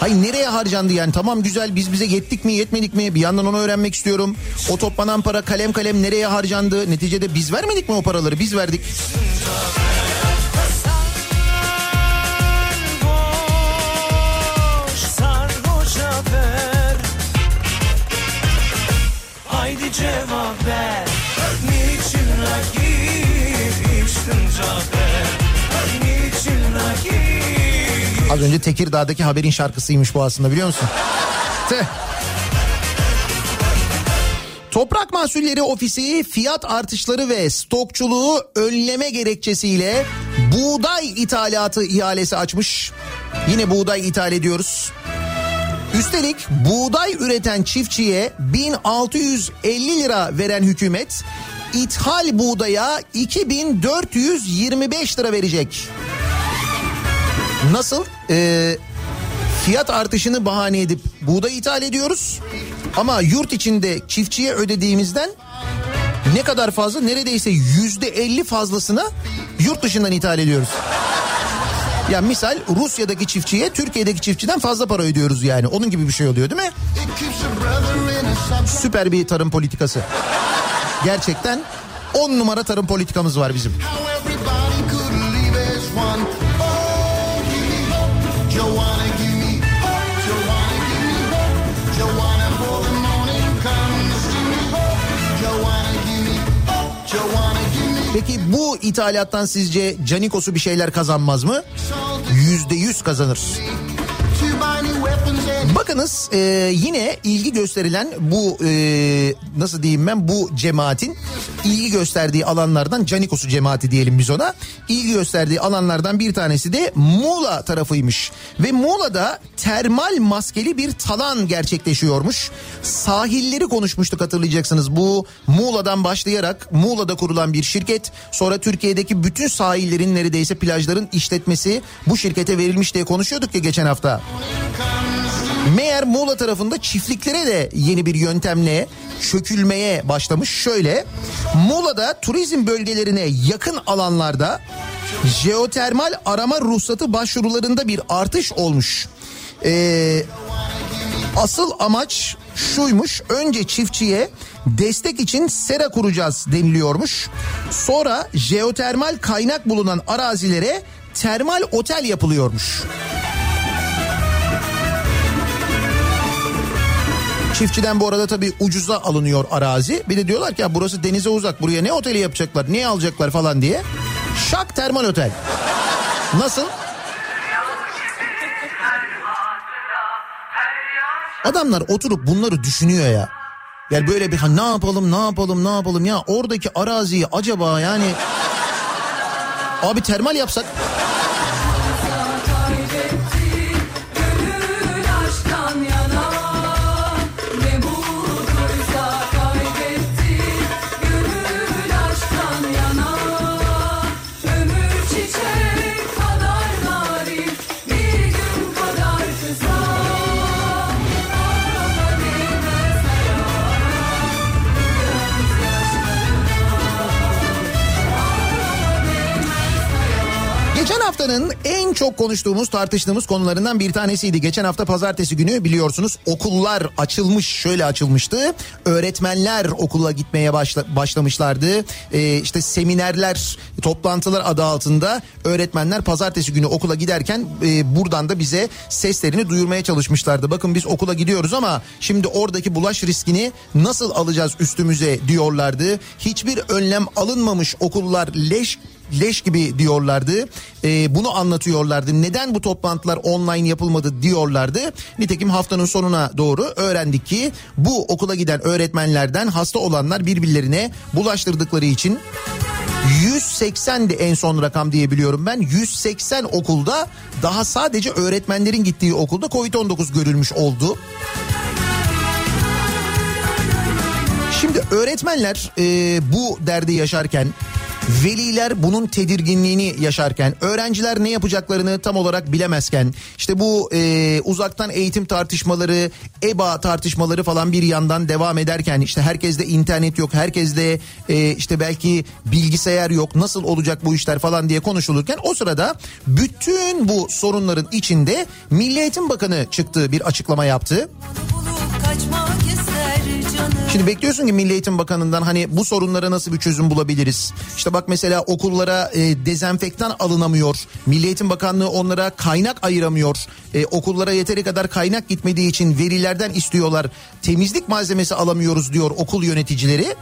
Hayır nereye harcandı yani? Tamam güzel. Biz bize yettik mi yetmedik mi? Bir yandan onu öğrenmek istiyorum. O toplanan para kalem kalem nereye harcandı? Neticede biz vermedik mi o paraları? Biz verdik. Niçin rakip içtin Cafer? Niçin rakip Az önce Tekirdağ'daki haberin şarkısıymış bu aslında biliyor musun? Toprak Mahsulleri Ofisi fiyat artışları ve stokçuluğu önleme gerekçesiyle buğday ithalatı ihalesi açmış. Yine buğday ithal ediyoruz. Üstelik buğday üreten çiftçiye 1650 lira veren hükümet ithal buğdaya 2425 lira verecek. Nasıl? Ee, fiyat artışını bahane edip buğday ithal ediyoruz. Ama yurt içinde çiftçiye ödediğimizden ne kadar fazla neredeyse yüzde elli fazlasını yurt dışından ithal ediyoruz. Ya misal Rusya'daki çiftçiye Türkiye'deki çiftçiden fazla para ödüyoruz yani. Onun gibi bir şey oluyor değil mi? Süper bir tarım politikası. Gerçekten on numara tarım politikamız var bizim. İthalattan sizce Canikos'u bir şeyler kazanmaz mı? Yüzde yüz kazanır. Bakınız e, yine ilgi gösterilen bu e, nasıl diyeyim ben bu cemaatin ilgi gösterdiği alanlardan Canikos'u cemaati diyelim biz ona. ilgi gösterdiği alanlardan bir tanesi de Muğla tarafıymış. Ve Muğla'da termal maskeli bir talan gerçekleşiyormuş. Sahilleri konuşmuştuk hatırlayacaksınız. Bu Muğla'dan başlayarak Muğla'da kurulan bir şirket. Sonra Türkiye'deki bütün sahillerin neredeyse plajların işletmesi bu şirkete verilmiş diye konuşuyorduk ya geçen hafta. Meğer Muğla tarafında çiftliklere de yeni bir yöntemle çökülmeye başlamış. Şöyle Muğla'da turizm bölgelerine yakın alanlarda jeotermal arama ruhsatı başvurularında bir artış olmuş. Ee, asıl amaç şuymuş önce çiftçiye destek için sera kuracağız deniliyormuş. Sonra jeotermal kaynak bulunan arazilere termal otel yapılıyormuş. Çiftçiden bu arada tabii ucuza alınıyor arazi. Bir de diyorlar ki ya burası denize uzak buraya ne oteli yapacaklar niye alacaklar falan diye. Şak termal otel. Nasıl? Adamlar oturup bunları düşünüyor ya. Yani böyle bir ha, ne yapalım ne yapalım ne yapalım ya oradaki araziyi acaba yani abi termal yapsak haftanın en çok konuştuğumuz tartıştığımız konularından bir tanesiydi. Geçen hafta pazartesi günü biliyorsunuz okullar açılmış şöyle açılmıştı. Öğretmenler okula gitmeye başla, başlamışlardı. Ee, işte seminerler toplantılar adı altında öğretmenler pazartesi günü okula giderken e, buradan da bize seslerini duyurmaya çalışmışlardı. Bakın biz okula gidiyoruz ama şimdi oradaki bulaş riskini nasıl alacağız üstümüze diyorlardı. Hiçbir önlem alınmamış okullar leş leş gibi diyorlardı. Ee, bunu anlatıyorlardı. Neden bu toplantılar online yapılmadı diyorlardı. Nitekim haftanın sonuna doğru öğrendik ki bu okula giden öğretmenlerden hasta olanlar birbirlerine bulaştırdıkları için 180'di en son rakam diye biliyorum ben. 180 okulda daha sadece öğretmenlerin gittiği okulda Covid-19 görülmüş oldu. Şimdi öğretmenler e, bu derdi yaşarken Veliler bunun tedirginliğini yaşarken, öğrenciler ne yapacaklarını tam olarak bilemezken, işte bu e, uzaktan eğitim tartışmaları, EBA tartışmaları falan bir yandan devam ederken, işte herkeste internet yok, herkeste e, işte belki bilgisayar yok, nasıl olacak bu işler falan diye konuşulurken o sırada bütün bu sorunların içinde Milli Eğitim Bakanı çıktı bir açıklama yaptı. Kaçmak ister Şimdi bekliyorsun ki Milli Eğitim Bakanı'ndan hani bu sorunlara nasıl bir çözüm bulabiliriz? İşte bak mesela okullara e, dezenfektan alınamıyor. Milli Eğitim Bakanlığı onlara kaynak ayıramıyor. E, okullara yeteri kadar kaynak gitmediği için velilerden istiyorlar. Temizlik malzemesi alamıyoruz diyor okul yöneticileri.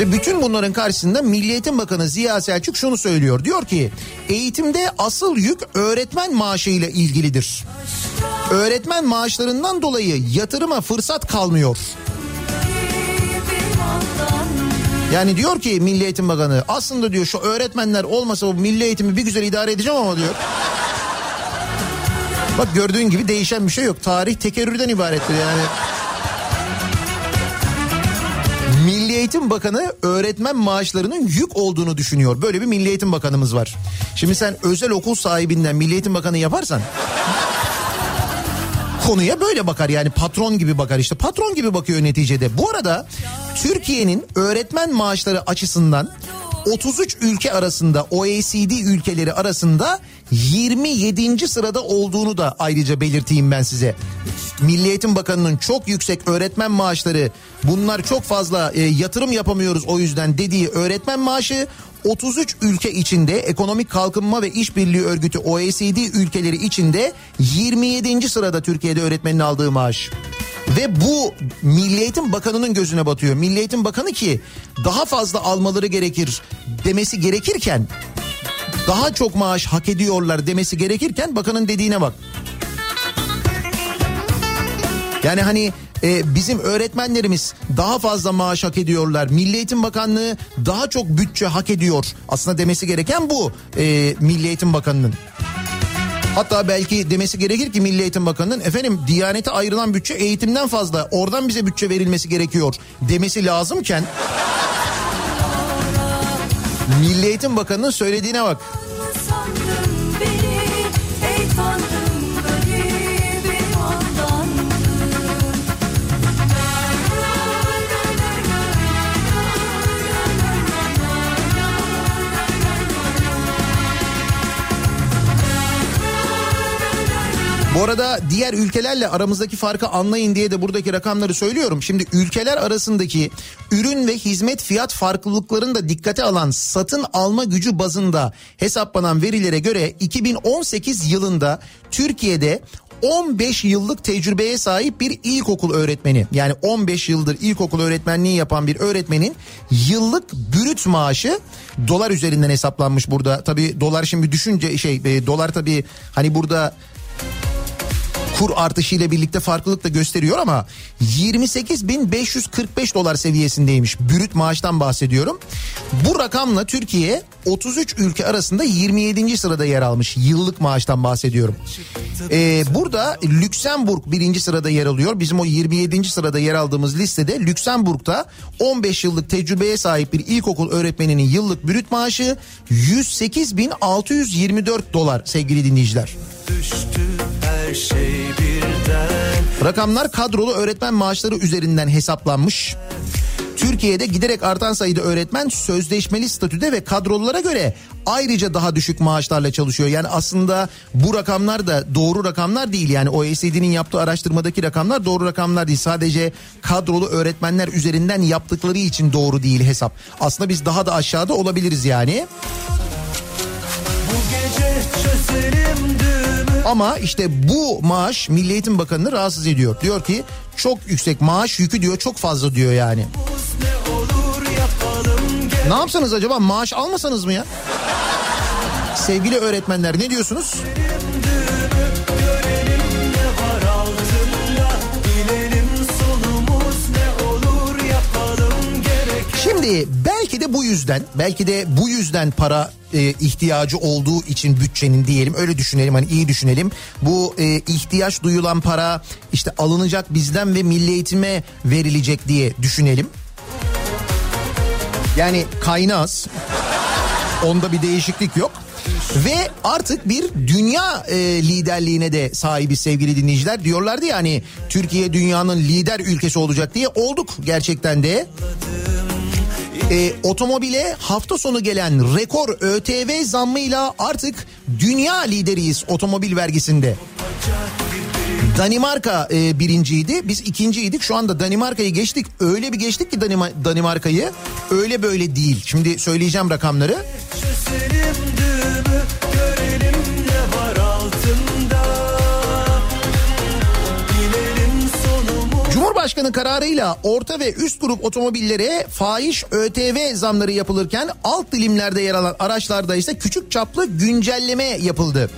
Ve bütün bunların karşısında Milli Eğitim Bakanı Ziya Selçuk şunu söylüyor. Diyor ki eğitimde asıl yük öğretmen maaşı ile ilgilidir. Öğretmen maaşlarından dolayı yatırıma fırsat kalmıyor. Yani diyor ki Milli Eğitim Bakanı aslında diyor şu öğretmenler olmasa bu milli eğitimi bir güzel idare edeceğim ama diyor. Bak gördüğün gibi değişen bir şey yok. Tarih tekerrürden ibarettir yani. Milli Eğitim Bakanı öğretmen maaşlarının yük olduğunu düşünüyor. Böyle bir Milli Eğitim Bakanımız var. Şimdi sen özel okul sahibinden Milli Eğitim Bakanı yaparsan konuya böyle bakar yani patron gibi bakar işte patron gibi bakıyor neticede. Bu arada Türkiye'nin öğretmen maaşları açısından 33 ülke arasında OECD ülkeleri arasında 27. sırada olduğunu da ayrıca belirteyim ben size. Milli Eğitim Bakanı'nın çok yüksek öğretmen maaşları bunlar çok fazla e, yatırım yapamıyoruz o yüzden dediği öğretmen maaşı 33 ülke içinde Ekonomik Kalkınma ve İşbirliği Örgütü OECD ülkeleri içinde 27. sırada Türkiye'de öğretmenin aldığı maaş. Ve bu Milli Eğitim Bakanı'nın gözüne batıyor. Milli Eğitim Bakanı ki daha fazla almaları gerekir demesi gerekirken daha çok maaş hak ediyorlar demesi gerekirken bakanın dediğine bak. Yani hani e, bizim öğretmenlerimiz daha fazla maaş hak ediyorlar. Milli Eğitim Bakanlığı daha çok bütçe hak ediyor. Aslında demesi gereken bu e, Milli Eğitim Bakanı'nın. Hatta belki demesi gerekir ki Milli Eğitim Bakanı'nın efendim Diyanete ayrılan bütçe eğitimden fazla oradan bize bütçe verilmesi gerekiyor demesi lazımken Milli Eğitim Bakanı'nın söylediğine bak. Arada diğer ülkelerle aramızdaki farkı anlayın diye de buradaki rakamları söylüyorum. Şimdi ülkeler arasındaki ürün ve hizmet fiyat farklılıklarını da dikkate alan satın alma gücü bazında hesaplanan verilere göre 2018 yılında Türkiye'de 15 yıllık tecrübeye sahip bir ilkokul öğretmeni yani 15 yıldır ilkokul öğretmenliği yapan bir öğretmenin yıllık brüt maaşı dolar üzerinden hesaplanmış burada. Tabii dolar şimdi düşünce şey e, dolar tabii hani burada kur artışıyla birlikte farklılık da gösteriyor ama 28.545 dolar seviyesindeymiş. Brüt maaştan bahsediyorum. Bu rakamla Türkiye 33 ülke arasında 27. sırada yer almış. Yıllık maaştan bahsediyorum. Ee, burada Lüksemburg birinci sırada yer alıyor. Bizim o 27. sırada yer aldığımız listede Lüksemburg'da 15 yıllık tecrübeye sahip bir ilkokul öğretmeninin yıllık brüt maaşı 108.624 dolar sevgili dinleyiciler. Düştü şey birden Rakamlar kadrolu öğretmen maaşları üzerinden hesaplanmış. Türkiye'de giderek artan sayıda öğretmen sözleşmeli statüde ve kadrolulara göre ayrıca daha düşük maaşlarla çalışıyor. Yani aslında bu rakamlar da doğru rakamlar değil. Yani OECD'nin yaptığı araştırmadaki rakamlar doğru rakamlar değil. Sadece kadrolu öğretmenler üzerinden yaptıkları için doğru değil hesap. Aslında biz daha da aşağıda olabiliriz yani. Bu gece çözelim Ama işte bu maaş Milli Eğitim Bakanı'nı rahatsız ediyor. Diyor ki çok yüksek maaş yükü diyor çok fazla diyor yani. ne yapsanız acaba maaş almasanız mı ya? Sevgili öğretmenler ne diyorsunuz? Şimdi belki de bu yüzden belki de bu yüzden para e, ihtiyacı olduğu için bütçenin diyelim öyle düşünelim hani iyi düşünelim. Bu e, ihtiyaç duyulan para işte alınacak bizden ve milli eğitime verilecek diye düşünelim. Yani kaynağız. Onda bir değişiklik yok. Ve artık bir dünya e, liderliğine de sahibi sevgili dinleyiciler. Diyorlardı ya hani Türkiye dünyanın lider ülkesi olacak diye olduk gerçekten de. E, otomobile hafta sonu gelen rekor ÖTV zammıyla artık dünya lideriyiz otomobil vergisinde. Danimarka e, birinciydi. Biz ikinciydik. Şu anda Danimarka'yı geçtik. Öyle bir geçtik ki Danima- Danimarka'yı. Öyle böyle değil. Şimdi söyleyeceğim rakamları. Çözelim kararıyla orta ve üst grup otomobillere fahiş ÖTV zamları yapılırken alt dilimlerde yer alan araçlarda ise küçük çaplı güncelleme yapıldı.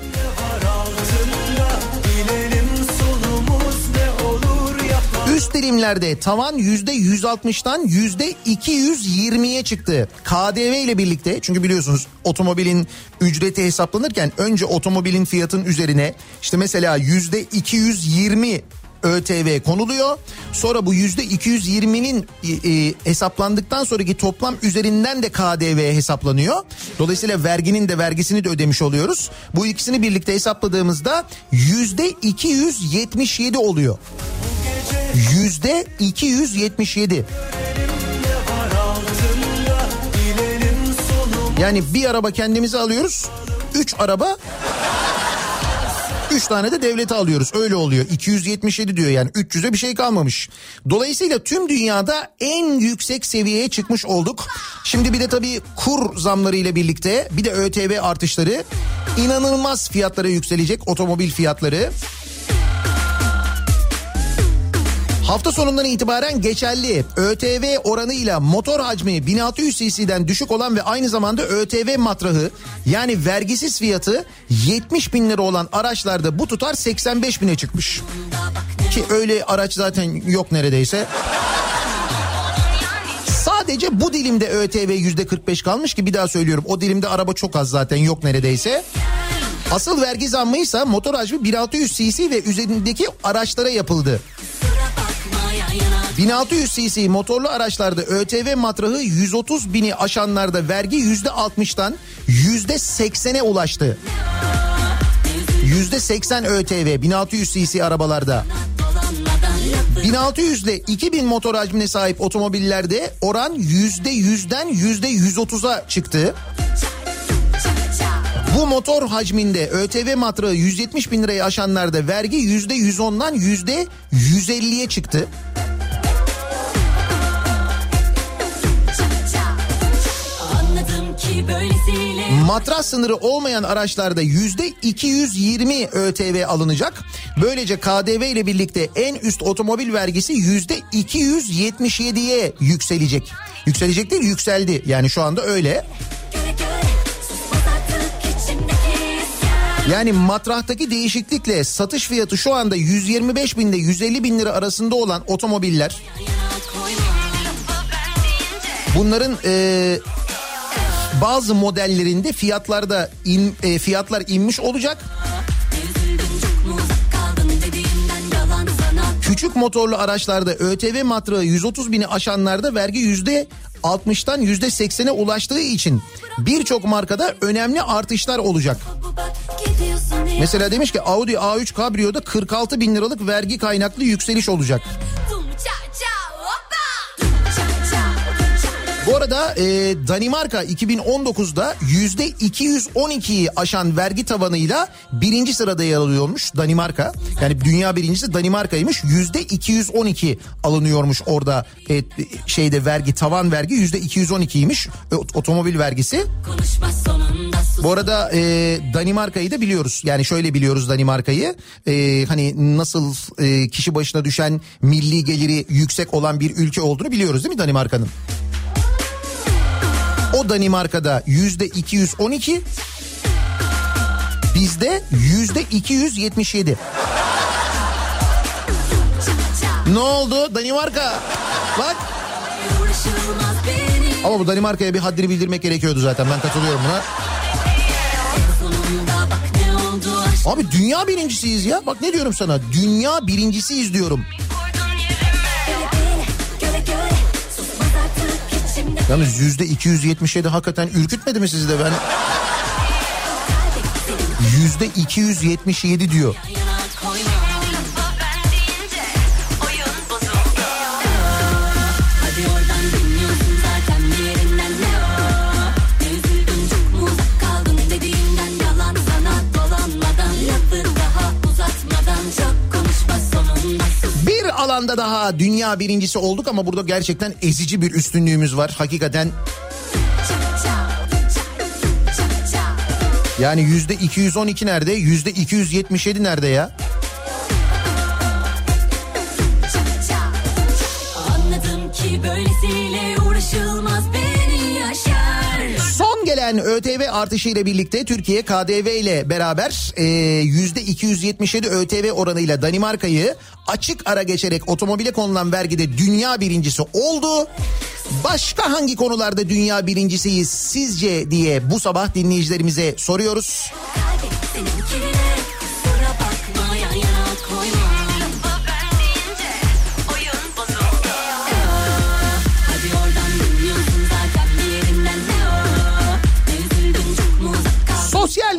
Üst dilimlerde tavan yüzde 160'tan yüzde 220'ye çıktı. KDV ile birlikte çünkü biliyorsunuz otomobilin ücreti hesaplanırken önce otomobilin fiyatın üzerine işte mesela yüzde 220 ÖTV konuluyor. Sonra bu yüzde 220'nin e, hesaplandıktan sonraki toplam üzerinden de KDV hesaplanıyor. Dolayısıyla verginin de vergisini de ödemiş oluyoruz. Bu ikisini birlikte hesapladığımızda yüzde 277 oluyor. Yüzde 277. var altında Bilelim sonumuz Yani bir araba kendimize alıyoruz. Üç araba Üç tane de devlete alıyoruz. Öyle oluyor. 277 diyor yani. 300'e bir şey kalmamış. Dolayısıyla tüm dünyada en yüksek seviyeye çıkmış olduk. Şimdi bir de tabii kur zamları ile birlikte bir de ÖTV artışları inanılmaz fiyatlara yükselecek otomobil fiyatları. Hafta sonundan itibaren geçerli ÖTV oranıyla motor hacmi 1600 cc'den düşük olan ve aynı zamanda ÖTV matrahı yani vergisiz fiyatı 70 bin lira olan araçlarda bu tutar 85 bine çıkmış. Ki öyle araç zaten yok neredeyse. Sadece bu dilimde ÖTV yüzde 45 kalmış ki bir daha söylüyorum. O dilimde araba çok az zaten yok neredeyse. Asıl vergi zammıysa motor hacmi 1600 cc ve üzerindeki araçlara yapıldı. 1600 cc motorlu araçlarda ÖTV matrahı 130 bini aşanlarda vergi %60'tan %80'e ulaştı. %80 ÖTV 1600 cc arabalarda. 1600 ile 2000 motor hacmine sahip otomobillerde oran %100'den %130'a çıktı. Bu motor hacminde ÖTV matrağı 170 bin lirayı aşanlarda vergi %110'dan %150'ye çıktı. Matras sınırı olmayan araçlarda yüzde 220 ÖTV alınacak. Böylece KDV ile birlikte en üst otomobil vergisi yüzde 277'ye yükselecek. Yükselecek değil yükseldi yani şu anda öyle. Yani matrahtaki değişiklikle satış fiyatı şu anda 125 bin ile 150 bin lira arasında olan otomobiller bunların e, bazı modellerinde fiyatlarda in, e, fiyatlar inmiş olacak. Küçük motorlu araçlarda ÖTV matrağı 130 bini aşanlarda vergi yüzde 60'tan yüzde 80'e ulaştığı için birçok markada önemli artışlar olacak. Mesela demiş ki Audi A3 Cabrio'da 46 bin liralık vergi kaynaklı yükseliş olacak. Bu arada e, Danimarka 2019'da yüzde 212'yi aşan vergi tavanıyla birinci sırada yer alıyormuş Danimarka. Yani dünya birincisi Danimarka'ymış. Yüzde 212 alınıyormuş orada e, şeyde vergi tavan vergi yüzde 212'ymiş e, otomobil vergisi. Bu arada e, Danimarka'yı da biliyoruz. Yani şöyle biliyoruz Danimarka'yı. E, hani nasıl e, kişi başına düşen milli geliri yüksek olan bir ülke olduğunu biliyoruz değil mi Danimarka'nın? Danimarka'da yüzde 212 bizde yüzde 277. Ne oldu Danimarka? Bak ama bu Danimarka'ya bir haddini bildirmek gerekiyordu zaten ben katılıyorum buna. Abi dünya birincisiyiz ya. Bak ne diyorum sana. Dünya birincisiyiz diyorum. Yalnız yüzde 277 hakikaten ürkütmedi mi sizi de ben? Yüzde 277 diyor. Alanda daha dünya birincisi olduk ama burada gerçekten ezici bir üstünlüğümüz var. Hakikaten yani yüzde 212 nerede? Yüzde 277 nerede ya? Anladım ki böylesiyle gelen ÖTV artışı ile birlikte Türkiye KDV ile beraber e, yüzde 277 ÖTV oranıyla Danimarka'yı açık ara geçerek otomobile konulan vergide dünya birincisi oldu. Başka hangi konularda dünya birincisiyiz sizce diye bu sabah dinleyicilerimize soruyoruz. Kalbim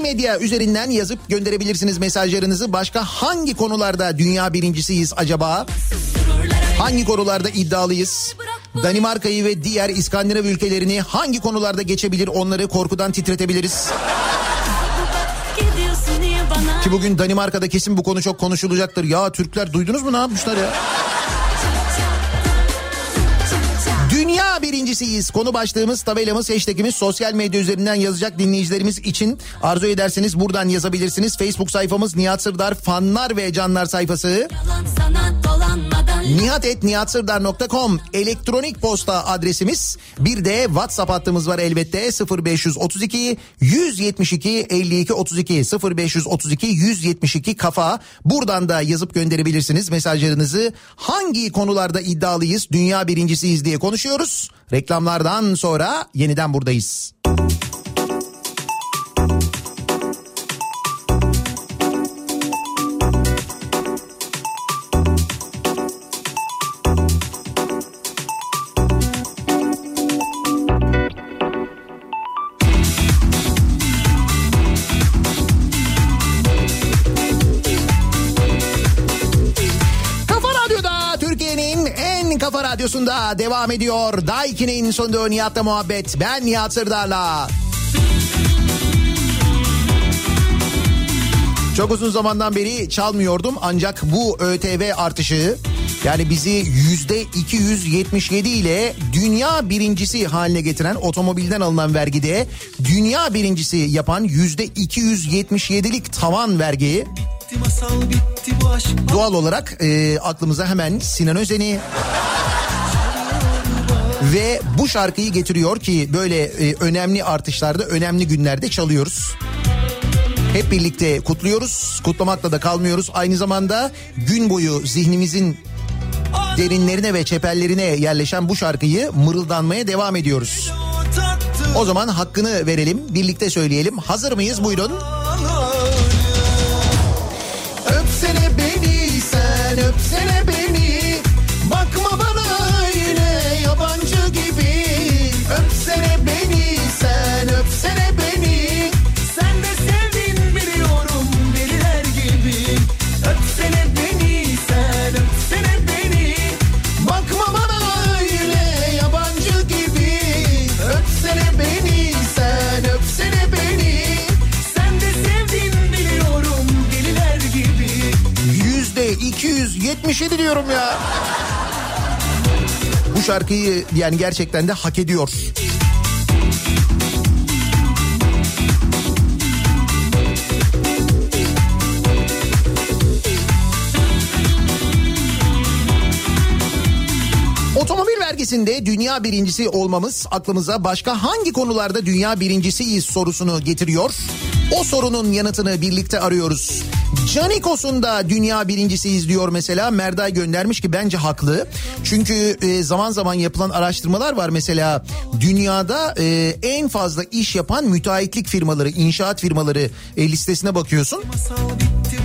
medya üzerinden yazıp gönderebilirsiniz mesajlarınızı. Başka hangi konularda dünya birincisiyiz acaba? Hangi konularda iddialıyız? Danimarka'yı ve diğer İskandinav ülkelerini hangi konularda geçebilir onları korkudan titretebiliriz? Ki bugün Danimarka'da kesin bu konu çok konuşulacaktır. Ya Türkler duydunuz mu ne yapmışlar ya? Birincisiyiz. Konu başlığımız, tabelamız, hashtagimiz sosyal medya üzerinden yazacak dinleyicilerimiz için arzu ederseniz buradan yazabilirsiniz. Facebook sayfamız Nihat Sırdar fanlar ve canlar sayfası. Nihatetnihatsırdar.com elektronik posta adresimiz. Bir de WhatsApp hattımız var elbette 0532 172 52 32 0532 172 kafa. Buradan da yazıp gönderebilirsiniz mesajlarınızı. Hangi konularda iddialıyız, dünya birincisiyiz diye konuşuyoruz. Reklamlardan sonra yeniden buradayız. Kafa radyosunda devam ediyor. Daiki'nin sunduğu Nihat'la muhabbet. Ben Nihat Sırdar'la. Çok uzun zamandan beri çalmıyordum ancak bu ÖTV artışı yani bizi yüzde 277 ile dünya birincisi haline getiren otomobilden alınan vergide dünya birincisi yapan yüzde 277'lik tavan vergiyi Bitti Doğal olarak e, aklımıza hemen Sinan Özen'i ve bu şarkıyı getiriyor ki böyle e, önemli artışlarda önemli günlerde çalıyoruz. Hep birlikte kutluyoruz. Kutlamakla da kalmıyoruz. Aynı zamanda gün boyu zihnimizin derinlerine ve çepellerine yerleşen bu şarkıyı mırıldanmaya devam ediyoruz. O zaman hakkını verelim, birlikte söyleyelim. Hazır mıyız? Buyurun. Öpsene 277 diyorum ya. Bu şarkıyı yani gerçekten de hak ediyor. Otomobil vergisinde dünya birincisi olmamız aklımıza başka hangi konularda dünya birincisiyiz sorusunu getiriyor. O sorunun yanıtını birlikte arıyoruz. Canikos'un da dünya birincisiyiz diyor mesela. Merday göndermiş ki bence haklı. Çünkü e, zaman zaman yapılan araştırmalar var mesela. Dünyada e, en fazla iş yapan müteahhitlik firmaları, inşaat firmaları e, listesine bakıyorsun.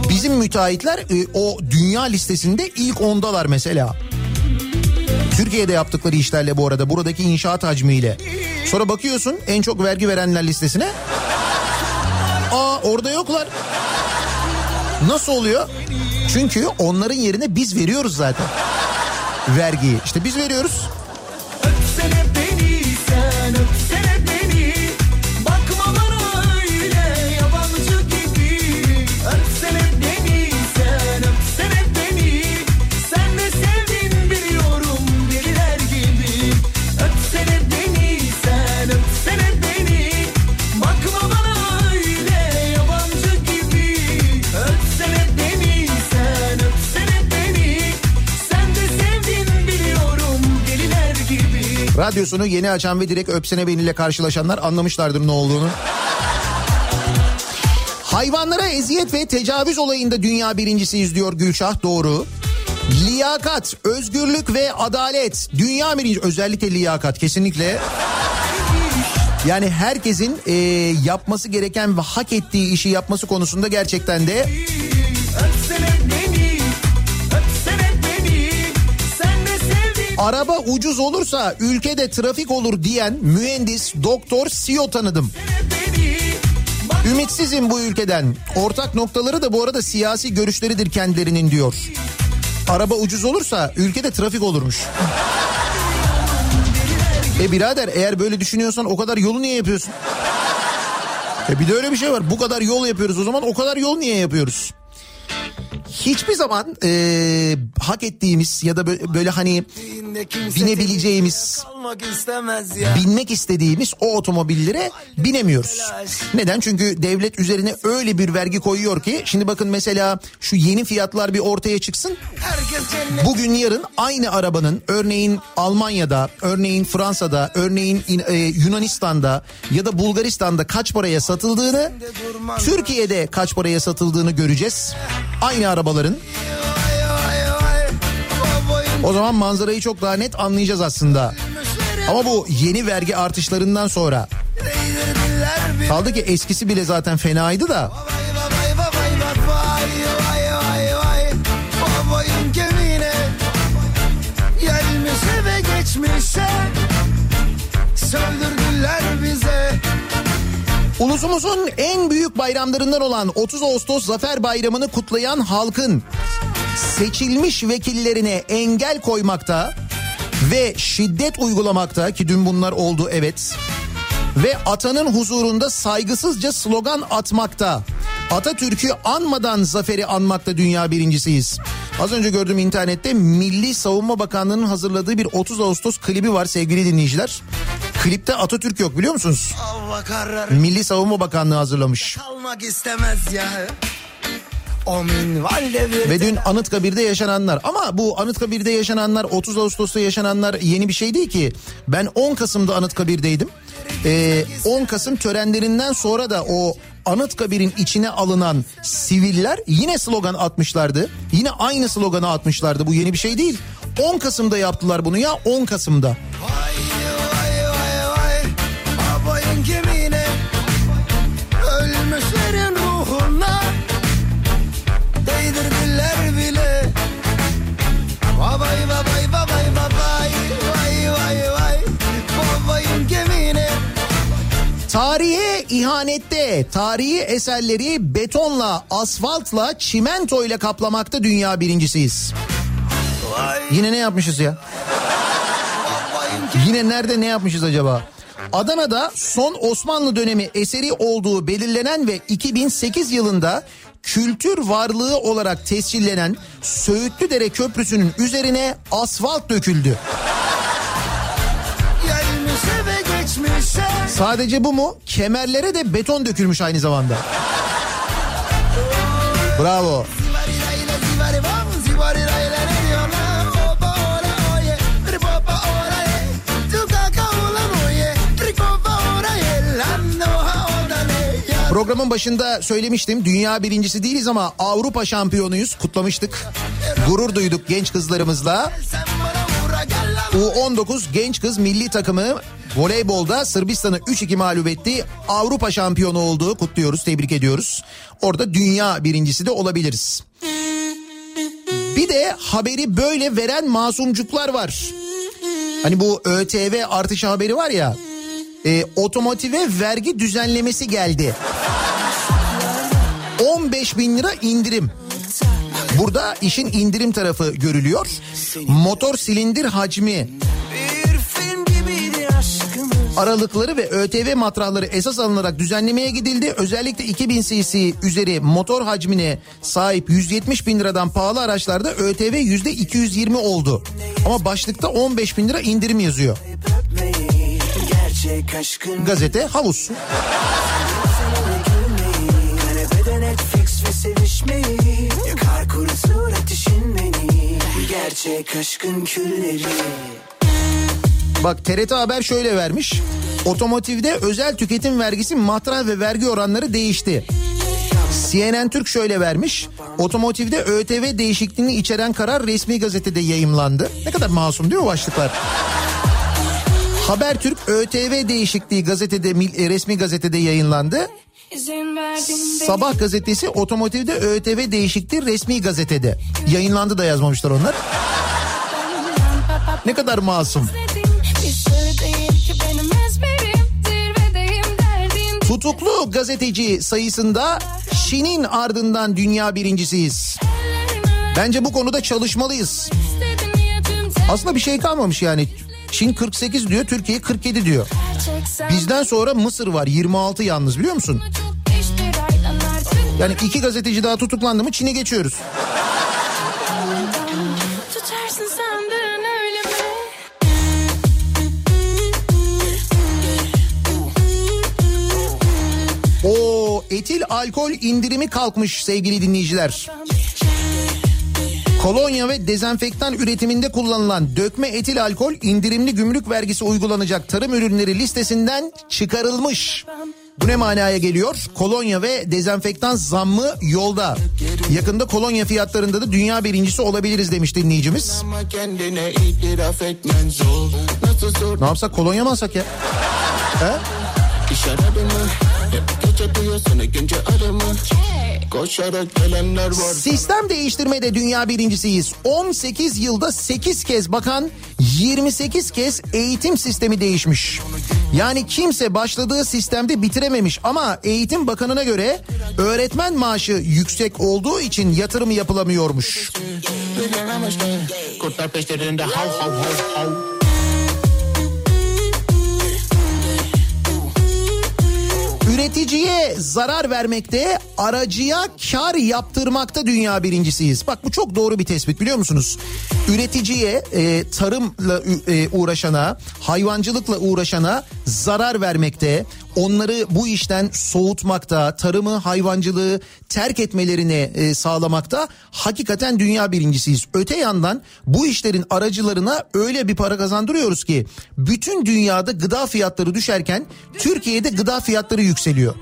Bizim müteahhitler o dünya listesinde ilk ondalar mesela. Türkiye'de yaptıkları işlerle bu arada buradaki inşaat hacmiyle. Sonra bakıyorsun en çok vergi verenler listesine. Aa orada yoklar. Nasıl oluyor? Çünkü onların yerine biz veriyoruz zaten. Vergiyi. İşte biz veriyoruz. Radyosunu yeni açan ve direkt öpsene beniyle karşılaşanlar anlamışlardır ne olduğunu. Hayvanlara eziyet ve tecavüz olayında dünya birincisiyiz diyor Gülşah doğru. Liyakat, özgürlük ve adalet dünya birinci özellikle liyakat kesinlikle. Yani herkesin e, yapması gereken ve hak ettiği işi yapması konusunda gerçekten de araba ucuz olursa ülkede trafik olur diyen mühendis, doktor, CEO tanıdım. Ümitsizim bu ülkeden. Ortak noktaları da bu arada siyasi görüşleridir kendilerinin diyor. Araba ucuz olursa ülkede trafik olurmuş. E birader eğer böyle düşünüyorsan o kadar yolu niye yapıyorsun? E bir de öyle bir şey var. Bu kadar yol yapıyoruz o zaman o kadar yol niye yapıyoruz? Hiçbir zaman e, hak ettiğimiz ya da böyle, böyle hani binebileceğimiz binmek istediğimiz o otomobillere binemiyoruz. Neden? Çünkü devlet üzerine öyle bir vergi koyuyor ki şimdi bakın mesela şu yeni fiyatlar bir ortaya çıksın. Bugün yarın aynı arabanın örneğin Almanya'da, örneğin Fransa'da, örneğin in- e, Yunanistan'da ya da Bulgaristan'da kaç paraya satıldığını, Türkiye'de kaç paraya satıldığını göreceğiz. Aynı arabaların. O zaman manzarayı çok daha net anlayacağız aslında. Ama bu yeni vergi artışlarından sonra kaldı ki eskisi bile zaten fenaydı da Vay vay vay Ulusumuzun en büyük bayramlarından olan 30 Ağustos Zafer Bayramı'nı kutlayan halkın seçilmiş vekillerine engel koymakta ve şiddet uygulamakta ki dün bunlar oldu evet ve atanın huzurunda saygısızca slogan atmakta. Atatürk'ü anmadan zaferi anmakta dünya birincisiyiz. Az önce gördüm internette Milli Savunma Bakanlığı'nın hazırladığı bir 30 Ağustos klibi var sevgili dinleyiciler. Klipte Atatürk yok biliyor musunuz? Milli Savunma Bakanlığı hazırlamış. kalmak istemez ya. Ve dün Anıtkabir'de yaşananlar ama bu Anıtkabir'de yaşananlar 30 Ağustos'ta yaşananlar yeni bir şey değil ki. Ben 10 Kasım'da Anıtkabir'deydim. Ee, 10 Kasım törenlerinden sonra da o Anıtkabir'in içine alınan siviller yine slogan atmışlardı. Yine aynı sloganı atmışlardı. Bu yeni bir şey değil. 10 Kasım'da yaptılar bunu ya 10 Kasım'da. Vay Tarihe ihanette tarihi eserleri betonla, asfaltla, çimentoyla kaplamakta dünya birincisiyiz. Vay Yine ne yapmışız ya? Yine nerede ne yapmışız acaba? Adana'da son Osmanlı dönemi eseri olduğu belirlenen ve 2008 yılında kültür varlığı olarak tescillenen Söğütlüdere Köprüsü'nün üzerine asfalt döküldü. Sadece bu mu? Kemerlere de beton dökülmüş aynı zamanda. Bravo. Programın başında söylemiştim dünya birincisi değiliz ama Avrupa şampiyonuyuz kutlamıştık. Gurur duyduk genç kızlarımızla. U19 genç kız milli takımı voleybolda Sırbistan'ı 3-2 mağlup etti. Avrupa şampiyonu olduğu kutluyoruz, tebrik ediyoruz. Orada dünya birincisi de olabiliriz. Bir de haberi böyle veren masumcuklar var. Hani bu ÖTV artışı haberi var ya. E, otomotive vergi düzenlemesi geldi. 15 bin lira indirim. Burada işin indirim tarafı görülüyor. Motor silindir hacmi, aralıkları ve ÖTV matrahları esas alınarak düzenlemeye gidildi. Özellikle 2000 cc üzeri motor hacmine sahip 170 bin liradan pahalı araçlarda ÖTV yüzde 220 oldu. Ama başlıkta 15 bin lira indirim yazıyor. Gazete havuz. Sevişmeyi Gerçek aşkın külleri Bak TRT Haber şöyle vermiş. Otomotivde özel tüketim vergisi matrah ve vergi oranları değişti. CNN Türk şöyle vermiş. Otomotivde ÖTV değişikliğini içeren karar resmi gazetede yayımlandı. Ne kadar masum değil mi başlıklar? Habertürk ÖTV değişikliği gazetede mil- resmi gazetede yayınlandı. Sabah gazetesi otomotivde ÖTV değişikliği resmi gazetede. Yayınlandı da yazmamışlar onlar. Ne kadar masum. Tutuklu gazeteci sayısında Şin'in ardından dünya birincisiyiz. Bence bu konuda çalışmalıyız. Aslında bir şey kalmamış yani. Çin 48 diyor, Türkiye 47 diyor. Bizden sonra Mısır var 26 yalnız biliyor musun? Yani iki gazeteci daha tutuklandı mı Çin'e geçiyoruz. O etil alkol indirimi kalkmış sevgili dinleyiciler. Kolonya ve dezenfektan üretiminde kullanılan dökme etil alkol indirimli gümrük vergisi uygulanacak tarım ürünleri listesinden çıkarılmış. Bu ne manaya geliyor? Kolonya ve dezenfektan zammı yolda. Yakında kolonya fiyatlarında da dünya birincisi olabiliriz demiş dinleyicimiz. Ne yapsak kolonya mı alsak ya? He? İş aradı mı Hep gece duyuyorsun günce aramı Koşarak gelenler var Sistem değiştirmede dünya birincisiyiz. 18 yılda 8 kez bakan 28 kez eğitim sistemi değişmiş. Yani kimse başladığı sistemde bitirememiş ama eğitim bakanına göre öğretmen maaşı yüksek olduğu için yatırım yapılamıyormuş. Kurtlar peşlerinde hav hav hav hav Üreticiye zarar vermekte, aracıya kar yaptırmakta dünya birincisiyiz. Bak bu çok doğru bir tespit biliyor musunuz? Üreticiye, e, tarımla e, uğraşana, hayvancılıkla uğraşana zarar vermekte, onları bu işten soğutmakta, tarımı, hayvancılığı terk etmelerini e, sağlamakta hakikaten dünya birincisiyiz. Öte yandan bu işlerin aracılarına öyle bir para kazandırıyoruz ki bütün dünyada gıda fiyatları düşerken Türkiye'de gıda fiyatları yükseliyor.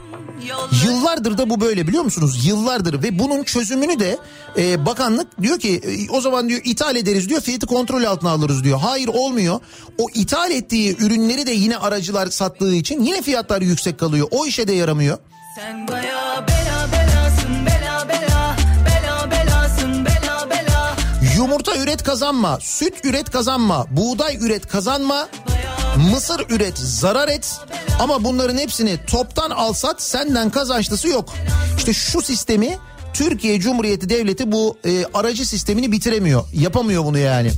Yıllardır da bu böyle biliyor musunuz? Yıllardır ve bunun çözümünü de e, bakanlık diyor ki e, o zaman diyor ithal ederiz diyor fiyatı kontrol altına alırız diyor. Hayır olmuyor. O ithal ettiği ürünleri de yine aracılar sattığı için yine fiyatlar yüksek kalıyor. O işe de yaramıyor. Sen baya bela belasın bela bela bela belasın bela bela Yumurta üret kazanma, süt üret kazanma, buğday üret kazanma, mısır üret zarar et. Ama bunların hepsini toptan alsat senden kazançlısı yok. İşte şu sistemi Türkiye Cumhuriyeti Devleti bu e, aracı sistemini bitiremiyor. Yapamıyor bunu yani.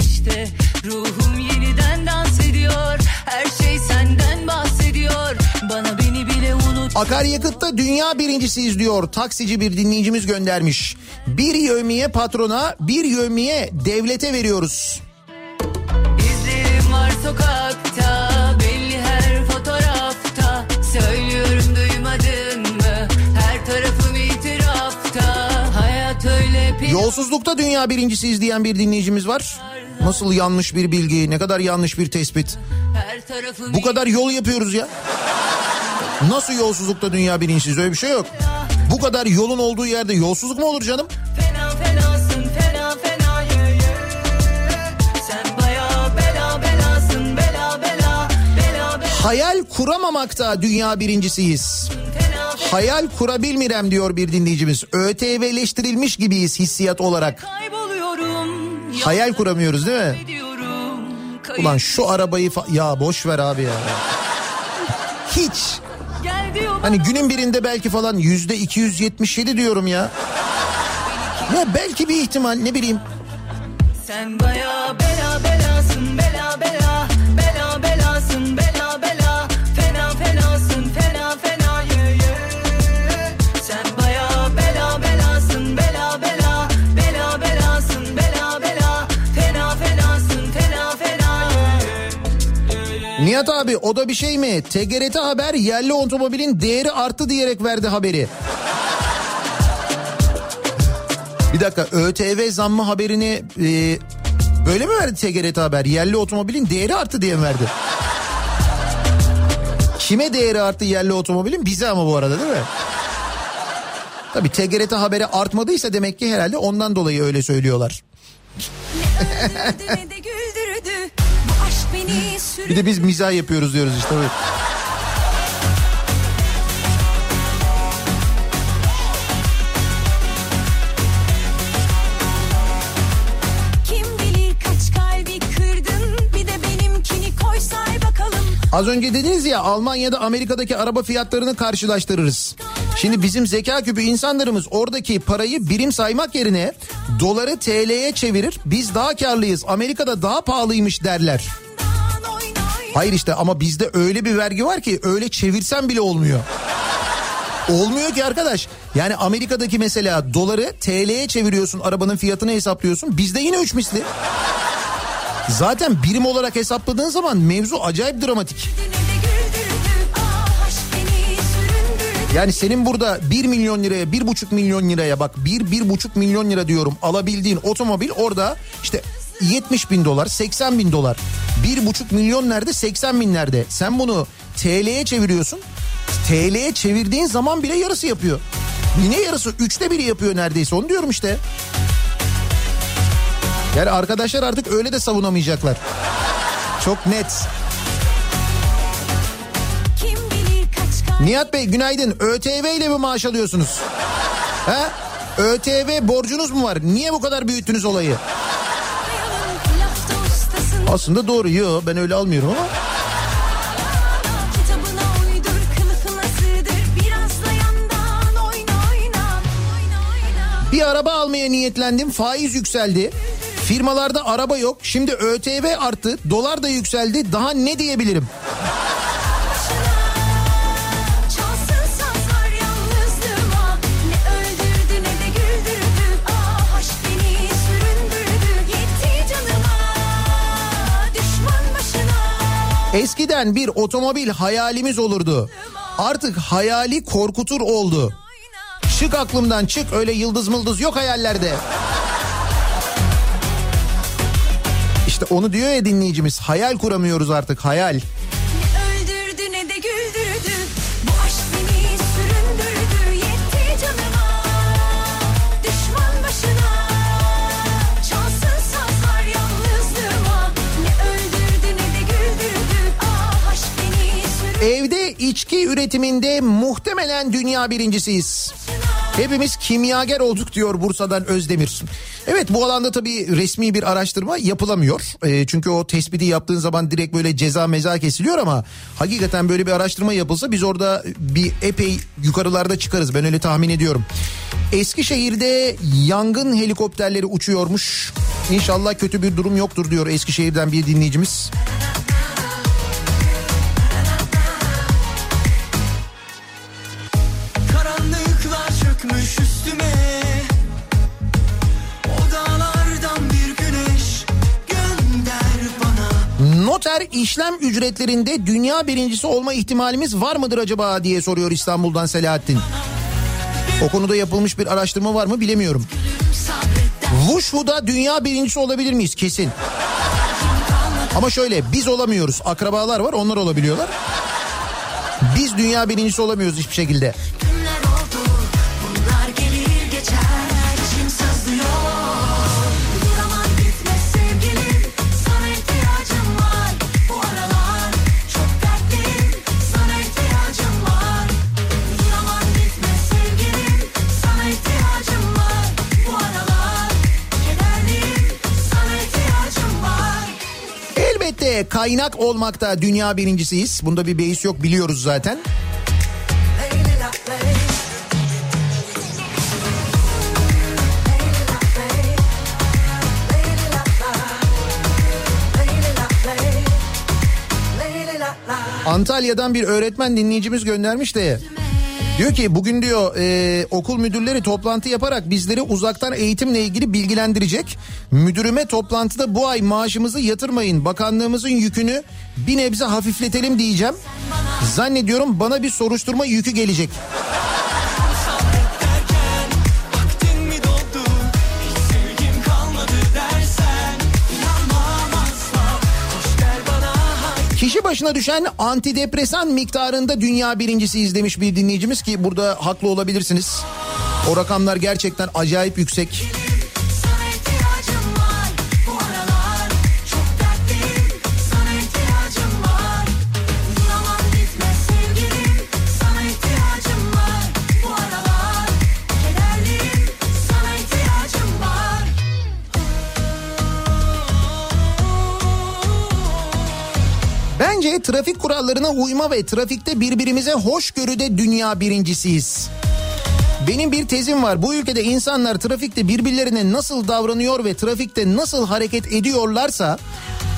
İşte ruhum yeniden dans ediyor her şey senden bahsediyor bana beni bile unut Akaryakıtta dünya birincisiyiz diyor taksici bir dinleyicimiz göndermiş. Bir yövmiye patrona bir yövmiye devlete veriyoruz. Var sokakta belli her fotoğrafta söylüyorum duymadın mı her tarafım itirafta hayat öyle pek Yolsuzlukta dünya birincisiyiz diyen bir dinleyicimiz var. Nasıl yanlış bir bilgi ne kadar yanlış bir tespit. her tarafım Bu kadar yol yapıyoruz ya. Nasıl yolsuzlukta dünya birincisiyiz öyle bir şey yok. Bu kadar yolun olduğu yerde yolsuzluk mu olur canım? Fena Hayal kuramamakta dünya birincisiyiz. Hayal kurabilmirem diyor bir dinleyicimiz. ÖTV'leştirilmiş gibiyiz hissiyat olarak. Hayal kuramıyoruz değil mi? Ulan şu arabayı fa- ya boş ver abi ya. Hiç. Hani günün birinde belki falan yüzde 277 diyorum ya. Ya belki bir ihtimal ne bileyim. Sen baya Nihat abi o da bir şey mi? TGRT Haber yerli otomobilin değeri arttı diyerek verdi haberi. Bir dakika ÖTV zammı haberini e, böyle mi verdi TGRT Haber? Yerli otomobilin değeri arttı diye mi verdi? Kime değeri arttı yerli otomobilin? Bize ama bu arada değil mi? Tabii TGRT haberi artmadıysa demek ki herhalde ondan dolayı öyle söylüyorlar. Bir de biz mizah yapıyoruz diyoruz işte. Az önce dediniz ya Almanya'da Amerika'daki araba fiyatlarını karşılaştırırız. Şimdi bizim zeka küpü insanlarımız oradaki parayı birim saymak yerine doları TL'ye çevirir. Biz daha karlıyız. Amerika'da daha pahalıymış derler. Hayır işte ama bizde öyle bir vergi var ki öyle çevirsen bile olmuyor. Olmuyor ki arkadaş. Yani Amerika'daki mesela doları TL'ye çeviriyorsun arabanın fiyatını hesaplıyorsun. Bizde yine 3 misli. Zaten birim olarak hesapladığın zaman mevzu acayip dramatik. Yani senin burada 1 milyon liraya 1,5 milyon liraya bak 1 1,5 milyon lira diyorum alabildiğin otomobil orada işte 70 bin dolar 80 bin dolar 1,5 milyon nerede 80 bin nerede sen bunu TL'ye çeviriyorsun TL'ye çevirdiğin zaman bile yarısı yapıyor. Yine yarısı üçte biri yapıyor neredeyse onu diyorum işte. Yani arkadaşlar artık öyle de savunamayacaklar. Çok net. Nihat Bey günaydın. ÖTV ile mi maaş alıyorsunuz? Ha? ÖTV borcunuz mu var? Niye bu kadar büyüttünüz olayı? Aslında doğru. Yo ben öyle almıyorum ama. Bir araba almaya niyetlendim. Faiz yükseldi. Firmalarda araba yok. Şimdi ÖTV arttı. Dolar da yükseldi. Daha ne diyebilirim? Eskiden bir otomobil hayalimiz olurdu. Artık hayali korkutur oldu. Çık aklımdan çık öyle yıldız mıldız yok hayallerde. İşte onu diyor ya dinleyicimiz hayal kuramıyoruz artık hayal. İçki üretiminde muhtemelen dünya birincisiyiz. Hepimiz kimyager olduk diyor Bursa'dan Özdemir. Evet bu alanda tabii resmi bir araştırma yapılamıyor. E, çünkü o tespiti yaptığın zaman direkt böyle ceza meza kesiliyor ama hakikaten böyle bir araştırma yapılsa biz orada bir epey yukarılarda çıkarız. Ben öyle tahmin ediyorum. Eskişehir'de yangın helikopterleri uçuyormuş. İnşallah kötü bir durum yoktur diyor Eskişehir'den bir dinleyicimiz. Noter işlem ücretlerinde dünya birincisi olma ihtimalimiz var mıdır acaba diye soruyor İstanbul'dan Selahattin. O konuda yapılmış bir araştırma var mı bilemiyorum. Wushu'da dünya birincisi olabilir miyiz? Kesin. Ama şöyle biz olamıyoruz. Akrabalar var onlar olabiliyorlar. Biz dünya birincisi olamıyoruz hiçbir şekilde. Kaynak olmakta dünya birincisiyiz. Bunda bir beis yok biliyoruz zaten. Antalya'dan bir öğretmen dinleyicimiz göndermiş de diyor ki bugün diyor e, okul müdürleri toplantı yaparak bizleri uzaktan eğitimle ilgili bilgilendirecek. Müdürüme toplantıda bu ay maaşımızı yatırmayın bakanlığımızın yükünü bir nebze hafifletelim diyeceğim. Zannediyorum bana bir soruşturma yükü gelecek. Kişi başına düşen antidepresan miktarında dünya birincisiyiz demiş bir dinleyicimiz ki burada haklı olabilirsiniz. O rakamlar gerçekten acayip yüksek. Bence trafik kurallarına uyma ve trafikte birbirimize hoşgörüde dünya birincisiyiz. Benim bir tezim var. Bu ülkede insanlar trafikte birbirlerine nasıl davranıyor ve trafikte nasıl hareket ediyorlarsa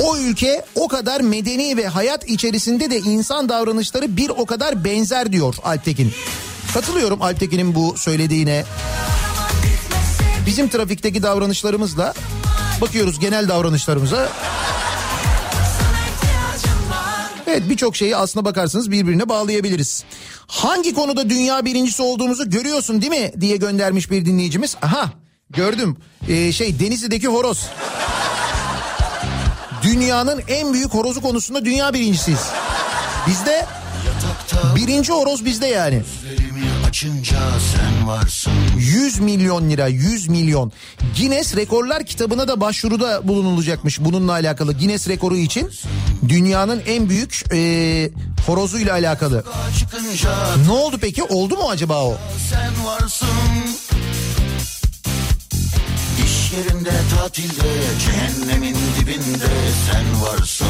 o ülke o kadar medeni ve hayat içerisinde de insan davranışları bir o kadar benzer diyor Alptekin. Katılıyorum Alptekin'in bu söylediğine. Bizim trafikteki davranışlarımızla bakıyoruz genel davranışlarımıza. Evet birçok şeyi aslına bakarsanız birbirine bağlayabiliriz. Hangi konuda dünya birincisi olduğumuzu görüyorsun değil mi diye göndermiş bir dinleyicimiz. Aha gördüm Ee, şey Denizli'deki horoz. Dünyanın en büyük horozu konusunda dünya birincisiyiz. Bizde birinci horoz bizde yani. Açınca sen varsın 100 milyon lira 100 milyon. Guinness Rekorlar kitabına da başvuruda bulunulacakmış bununla alakalı. Guinness rekoru için dünyanın en büyük e, horozuyla alakalı. Çıkınca Ne oldu peki? Oldu mu acaba o? sen varsın yerinde tatilde cehennemin dibinde sen varsın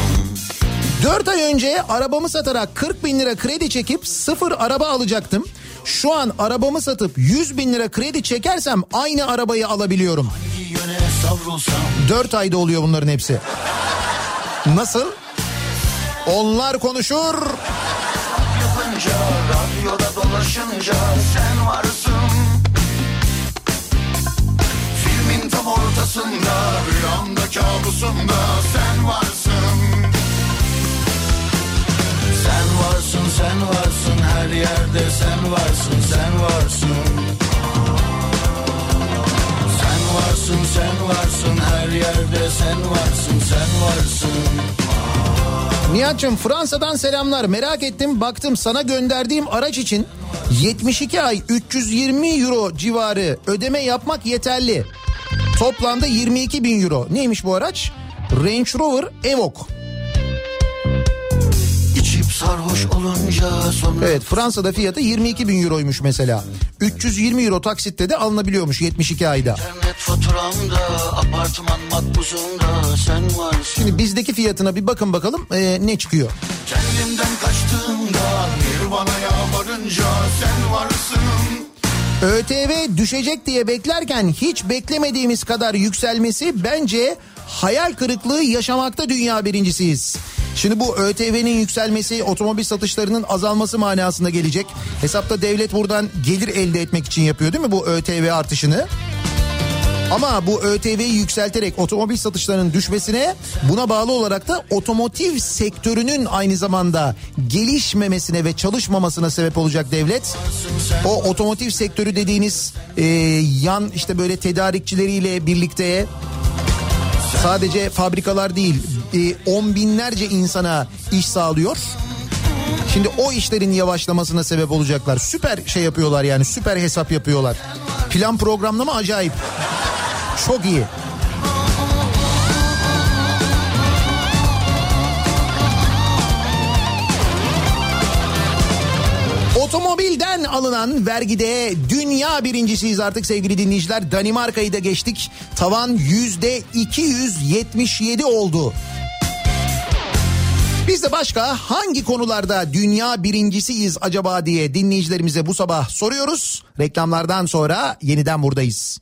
4 ay önce arabamı satarak 40 bin lira kredi çekip sıfır araba alacaktım. Şu an arabamı satıp 100 bin lira kredi çekersem aynı arabayı alabiliyorum. Bir yöne savrulsam 4 ayda oluyor bunların hepsi. Nasıl? Onlar konuşur. yapınca Radyoda dolaşınca sen varsın Filmin tam ortasında Rüyamda kabusumda sen varsın Sen varsın her yerde sen varsın sen varsın Sen varsın sen varsın her yerde sen varsın sen varsın Nihat'cığım Fransa'dan selamlar. Merak ettim baktım sana gönderdiğim araç için 72 ay 320 euro civarı ödeme yapmak yeterli. Toplamda 22 bin euro. Neymiş bu araç? Range Rover Evoque. Sarhoş olunca sonra Evet Fransa'da fiyatı 22 bin euroymuş mesela. 320 euro taksitte de alınabiliyormuş 72 ayda. İnternet faturamda, apartman makbuzunda sen varsın. Şimdi bizdeki fiyatına bir bakın bakalım ee, ne çıkıyor. Kendimden kaçtığımda, Nirvana'ya varınca sen varsın. ÖTV düşecek diye beklerken hiç beklemediğimiz kadar yükselmesi bence hayal kırıklığı yaşamakta dünya birincisiyiz. Şimdi bu ÖTV'nin yükselmesi otomobil satışlarının azalması manasında gelecek. Hesapta devlet buradan gelir elde etmek için yapıyor değil mi bu ÖTV artışını? Ama bu ÖTV'yi yükselterek otomobil satışlarının düşmesine buna bağlı olarak da otomotiv sektörünün aynı zamanda gelişmemesine ve çalışmamasına sebep olacak devlet. O otomotiv sektörü dediğiniz e, yan işte böyle tedarikçileriyle birlikte sadece fabrikalar değil e, on binlerce insana iş sağlıyor. Şimdi o işlerin yavaşlamasına sebep olacaklar. Süper şey yapıyorlar yani süper hesap yapıyorlar. Plan programlama acayip. Çok iyi. Alınan vergide dünya birincisiyiz artık sevgili dinleyiciler. Danimarka'yı da geçtik. Tavan yüzde 277 oldu. Biz de başka hangi konularda dünya birincisiyiz acaba diye dinleyicilerimize bu sabah soruyoruz. Reklamlardan sonra yeniden buradayız.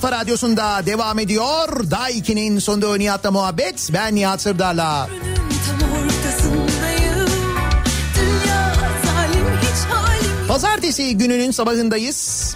Kafa radyosunda devam ediyor. Daha 2'nin sonunda Nihat'la muhabbet. Ben Nihat Sırdar'la. Pazartesi gününün sabahındayız.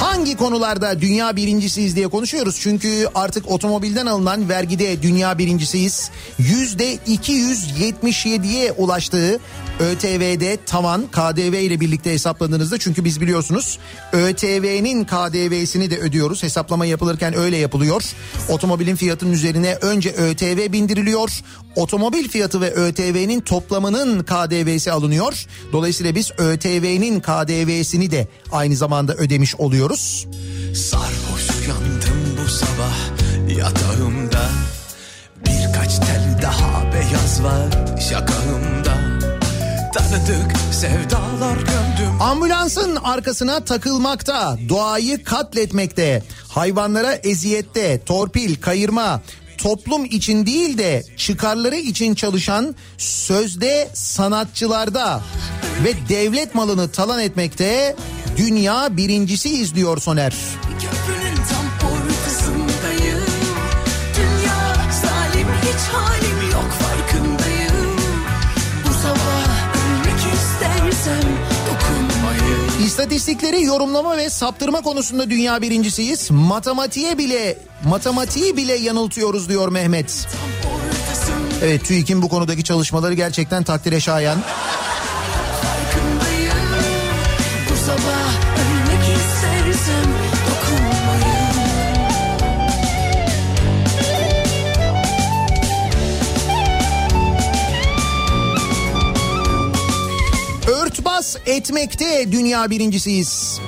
Hangi konularda dünya birincisiyiz diye konuşuyoruz. Çünkü artık otomobilden alınan vergide dünya birincisiyiz. Yüzde 277'ye ulaştığı ÖTV'de tavan KDV ile birlikte hesapladığınızda çünkü biz biliyorsunuz ÖTV'nin KDV'sini de ödüyoruz. Hesaplama yapılırken öyle yapılıyor. Otomobilin fiyatının üzerine önce ÖTV bindiriliyor. Otomobil fiyatı ve ÖTV'nin toplamının KDV'si alınıyor. Dolayısıyla biz ÖTV'nin KDV'sini de aynı zamanda ödemiş oluyoruz. Sarhoş uyandım bu sabah yatağımda Birkaç tel daha beyaz var şakağımda Tanıdık sevdalar gömdüm Ambulansın arkasına takılmakta, doğayı katletmekte, hayvanlara eziyette, torpil, kayırma, toplum için değil de çıkarları için çalışan sözde sanatçılarda ve devlet malını talan etmekte dünya birincisi izliyor Soner. Köprünün İstatistikleri yorumlama ve saptırma konusunda dünya birincisiyiz. Matematiğe bile matematiği bile yanıltıyoruz diyor Mehmet. Evet TÜİK'in bu konudaki çalışmaları gerçekten takdire şayan. Etmekte dünya birincisiyiz.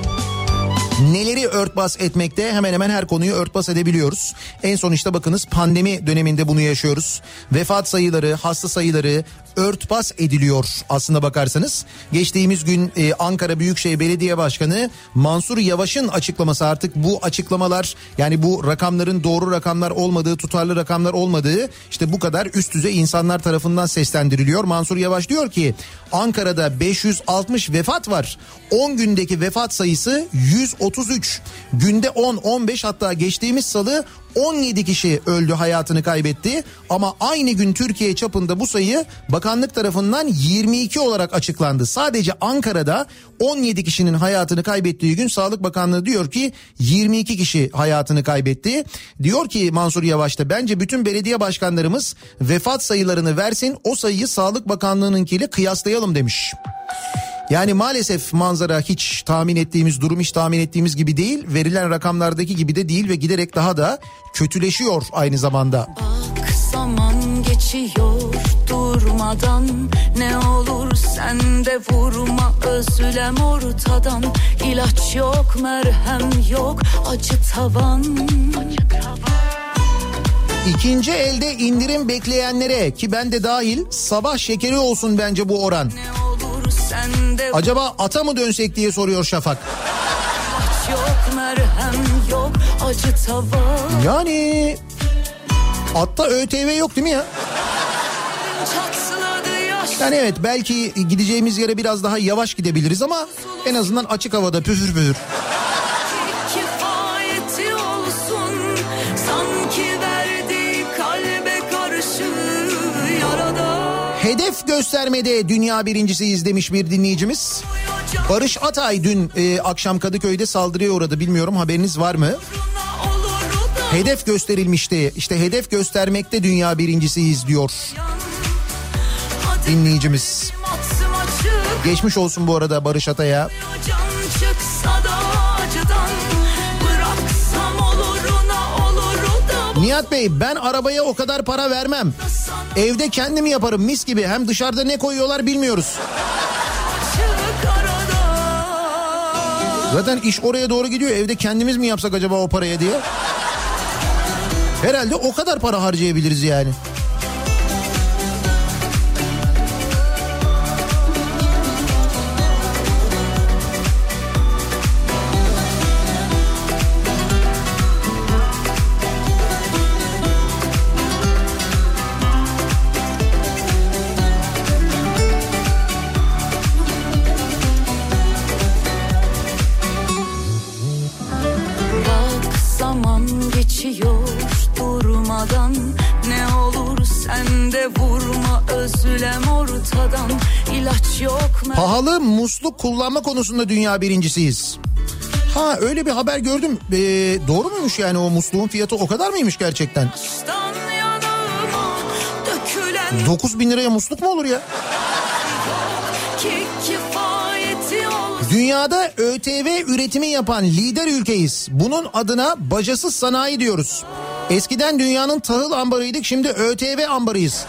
Neleri örtbas etmekte hemen hemen her konuyu örtbas edebiliyoruz. En son işte bakınız pandemi döneminde bunu yaşıyoruz. Vefat sayıları, hasta sayıları örtbas ediliyor aslında bakarsanız. Geçtiğimiz gün e, Ankara Büyükşehir Belediye Başkanı Mansur Yavaş'ın açıklaması artık bu açıklamalar yani bu rakamların doğru rakamlar olmadığı, tutarlı rakamlar olmadığı işte bu kadar üst düzey insanlar tarafından seslendiriliyor. Mansur Yavaş diyor ki Ankara'da 560 vefat var. 10 gündeki vefat sayısı 133. Günde 10, 15 hatta geçtiğimiz salı 17 kişi öldü hayatını kaybetti. Ama aynı gün Türkiye çapında bu sayı bakanlık tarafından 22 olarak açıklandı. Sadece Ankara'da 17 kişinin hayatını kaybettiği gün Sağlık Bakanlığı diyor ki 22 kişi hayatını kaybetti. Diyor ki Mansur Yavaş da bence bütün belediye başkanlarımız vefat sayılarını versin o sayıyı Sağlık Bakanlığı'nınkiyle kıyaslayalım demiş. Yani maalesef manzara hiç tahmin ettiğimiz durum hiç tahmin ettiğimiz gibi değil. Verilen rakamlardaki gibi de değil ve giderek daha da kötüleşiyor aynı zamanda. Bak zaman geçiyor durmadan Ne olur sen de vurma özlem ortadan İlaç yok merhem yok acı tavan İkinci elde indirim bekleyenlere ki ben de dahil sabah şekeri olsun bence bu oran. Ne olur Acaba ata mı dönsek diye soruyor Şafak. Yani atta ÖTV yok değil mi ya? Yani evet belki gideceğimiz yere biraz daha yavaş gidebiliriz ama en azından açık havada püfür püfür. Hedef göstermede dünya birincisiyiz demiş bir dinleyicimiz. Barış Atay dün e, akşam Kadıköy'de saldırıya uğradı bilmiyorum haberiniz var mı? Hedef gösterilmişti. İşte hedef göstermekte dünya birincisiyiz diyor dinleyicimiz. Geçmiş olsun bu arada Barış Atay'a. Nihat Bey ben arabaya o kadar para vermem. Evde kendim yaparım mis gibi. Hem dışarıda ne koyuyorlar bilmiyoruz. Zaten iş oraya doğru gidiyor. Evde kendimiz mi yapsak acaba o paraya diye. Herhalde o kadar para harcayabiliriz yani. Özlem ortadan İlaç yok mer- Pahalı musluk kullanma konusunda dünya birincisiyiz. Ha öyle bir haber gördüm. Ee, doğru muymuş yani o musluğun fiyatı o kadar mıymış gerçekten? Baştan yanıma dökülen 9 bin liraya musluk mu olur ya? Dünyada ÖTV üretimi yapan lider ülkeyiz. Bunun adına bacasız sanayi diyoruz. Eskiden dünyanın tahıl ambarıydık şimdi ÖTV ambarıyız.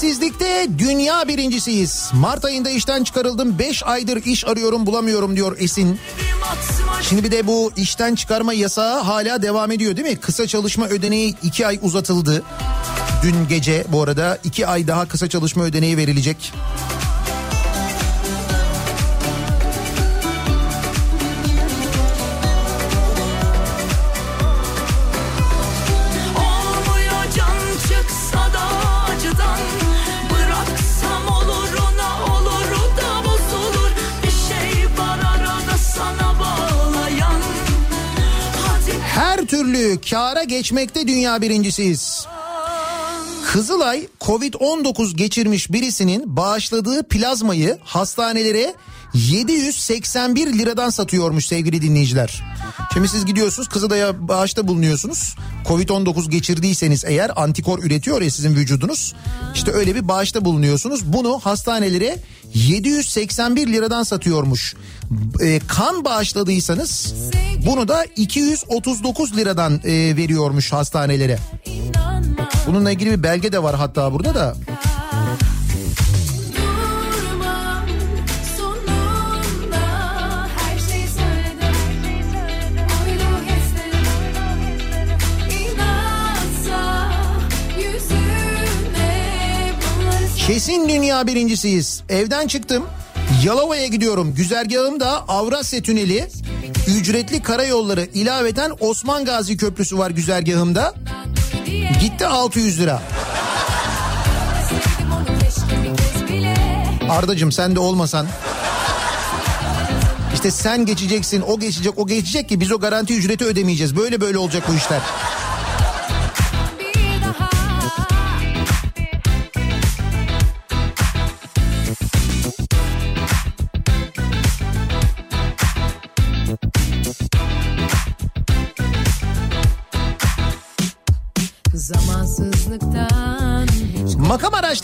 Ve dünya birincisiyiz. Mart ayında işten çıkarıldım. 5 aydır iş arıyorum bulamıyorum diyor Esin. Şimdi bir de bu işten çıkarma yasağı hala devam ediyor değil mi? Kısa çalışma ödeneği 2 ay uzatıldı. Dün gece bu arada 2 ay daha kısa çalışma ödeneği verilecek. Türlü kâra geçmekte dünya birincisiyiz. Kızılay Covid-19 geçirmiş birisinin bağışladığı plazmayı hastanelere 781 liradan satıyormuş sevgili dinleyiciler. Şimdi siz gidiyorsunuz Kızılay'a bağışta bulunuyorsunuz. Covid-19 geçirdiyseniz eğer antikor üretiyor ya sizin vücudunuz. İşte öyle bir bağışta bulunuyorsunuz. Bunu hastanelere 781 liradan satıyormuş. Ee, kan bağışladıysanız bunu da 239 liradan e, veriyormuş hastanelere. Bununla ilgili bir belge de var hatta burada da. Kesin dünya birincisiyiz. Evden çıktım. Yalova'ya gidiyorum. Güzergahımda Avrasya Tüneli, ücretli karayolları ilaveten Osman Gazi Köprüsü var güzergahımda. Gitti 600 lira. Ardacım sen de olmasan. İşte sen geçeceksin, o geçecek, o geçecek ki biz o garanti ücreti ödemeyeceğiz. Böyle böyle olacak bu işler.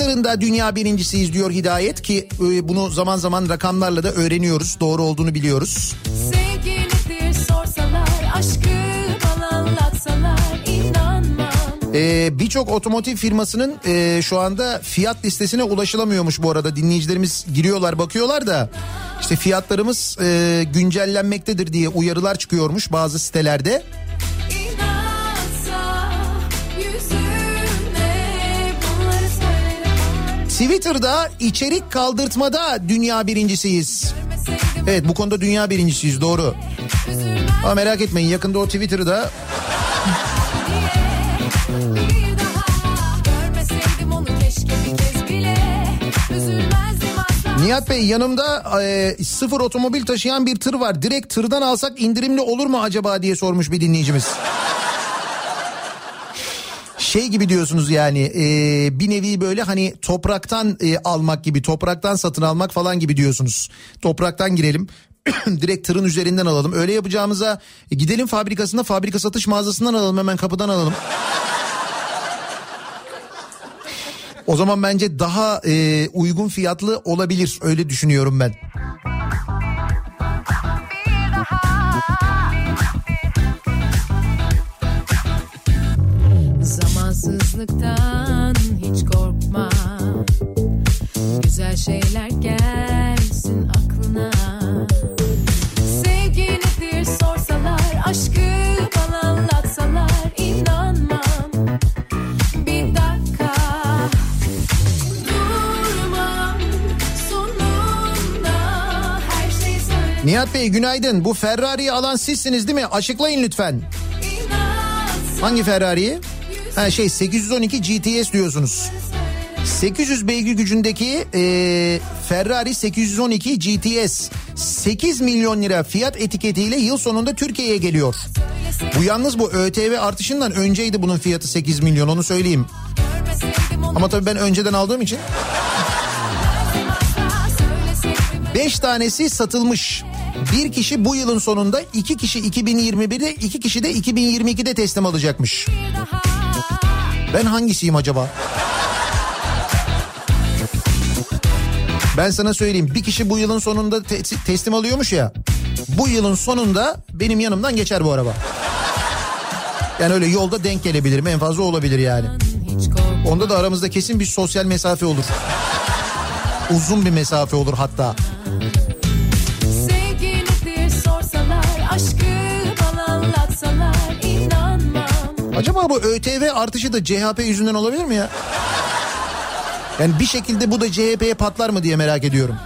Makam araçlarında dünya birincisiyiz diyor Hidayet ki e, bunu zaman zaman rakamlarla da öğreniyoruz. Doğru olduğunu biliyoruz. Ee, Birçok otomotiv firmasının e, şu anda fiyat listesine ulaşılamıyormuş bu arada. Dinleyicilerimiz giriyorlar bakıyorlar da işte fiyatlarımız e, güncellenmektedir diye uyarılar çıkıyormuş bazı sitelerde. İnansa Twitter'da içerik kaldırtmada dünya birincisiyiz. Evet bu konuda dünya birincisiyiz doğru. Ama merak etmeyin yakında o asla Nihat Bey yanımda e, sıfır otomobil taşıyan bir tır var. Direkt tırdan alsak indirimli olur mu acaba diye sormuş bir dinleyicimiz. Şey gibi diyorsunuz yani e, bir nevi böyle hani topraktan e, almak gibi topraktan satın almak falan gibi diyorsunuz. Topraktan girelim direkt tırın üzerinden alalım. Öyle yapacağımıza e, gidelim fabrikasında fabrika satış mağazasından alalım hemen kapıdan alalım. O zaman bence daha e, uygun fiyatlı olabilir öyle düşünüyorum ben. Zamansızlıktan hiç korkma Güzel şeyler gelsin aklına Sevgi nedir sorsalar Aşkı bana anlatsalar inanmam Bir dakika Durmam sonunda her şeyi söylerim Nihat Bey günaydın. Bu Ferrari'yi alan sizsiniz değil mi? Açıklayın lütfen. Hangi Ferrari'yi? Ha şey 812 GTS diyorsunuz. 800 beygir gücündeki e, Ferrari 812 GTS 8 milyon lira fiyat etiketiyle yıl sonunda Türkiye'ye geliyor. Bu yalnız bu ÖTV artışından önceydi bunun fiyatı 8 milyon onu söyleyeyim. Ama tabii ben önceden aldığım için asla söyleseydim 5 tanesi satılmış. Bir kişi bu yılın sonunda, iki kişi 2021'de, iki kişi de 2022'de teslim alacakmış. bir daha Ben hangisiyim acaba? Ben sana söyleyeyim bir kişi bu yılın sonunda te- teslim alıyormuş ya. Bu yılın sonunda benim yanımdan geçer bu araba. Yani öyle yolda denk gelebilirim en fazla olabilir yani. Onda da aramızda kesin bir sosyal mesafe olur. Uzun bir mesafe olur hatta. Acaba bu ÖTV artışı da CHP yüzünden olabilir mi ya? Yani bir şekilde bu da CHP'ye patlar mı diye merak ediyorum.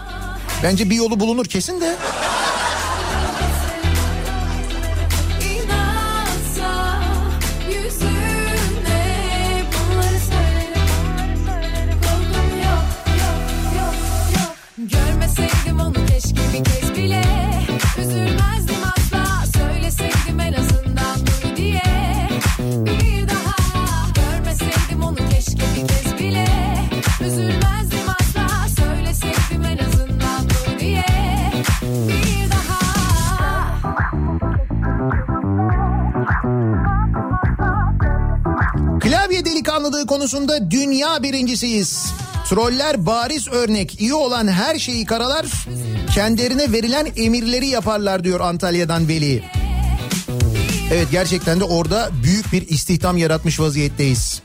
Bence bir yolu bulunur kesin de. Konusunda dünya birincisiyiz. Troller bariz örnek. İyi olan her şeyi karalar, kendilerine verilen emirleri yaparlar diyor Antalya'dan Veli. Evet gerçekten de orada büyük bir istihdam yaratmış vaziyetteyiz.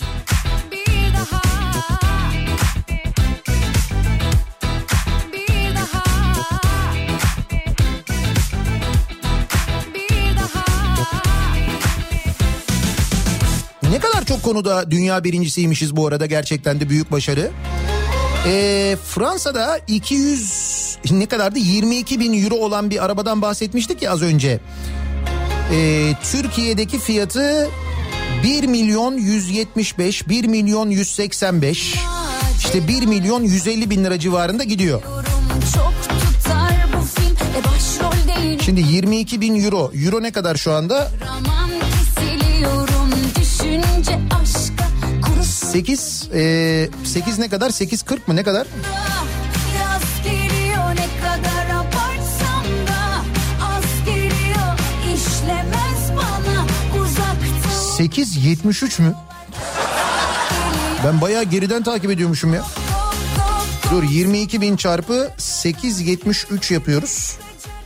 Konuda dünya birincisiymişiz bu arada gerçekten de büyük başarı. Ee, Fransa'da 200 ne kadardı 22 bin euro olan bir arabadan bahsetmiştik ya az önce. Ee, Türkiye'deki fiyatı 1 milyon 175, 1 milyon 185, işte 1 milyon 150 bin lira civarında gidiyor. E Şimdi 22 bin euro. Euro ne kadar şu anda? 8, e, 8 ne kadar? 8.40 mı ne kadar? bana uzakta 8.73 mü? Ben bayağı geriden takip ediyormuşum ya. Dur 22 bin çarpı 8.73 yapıyoruz.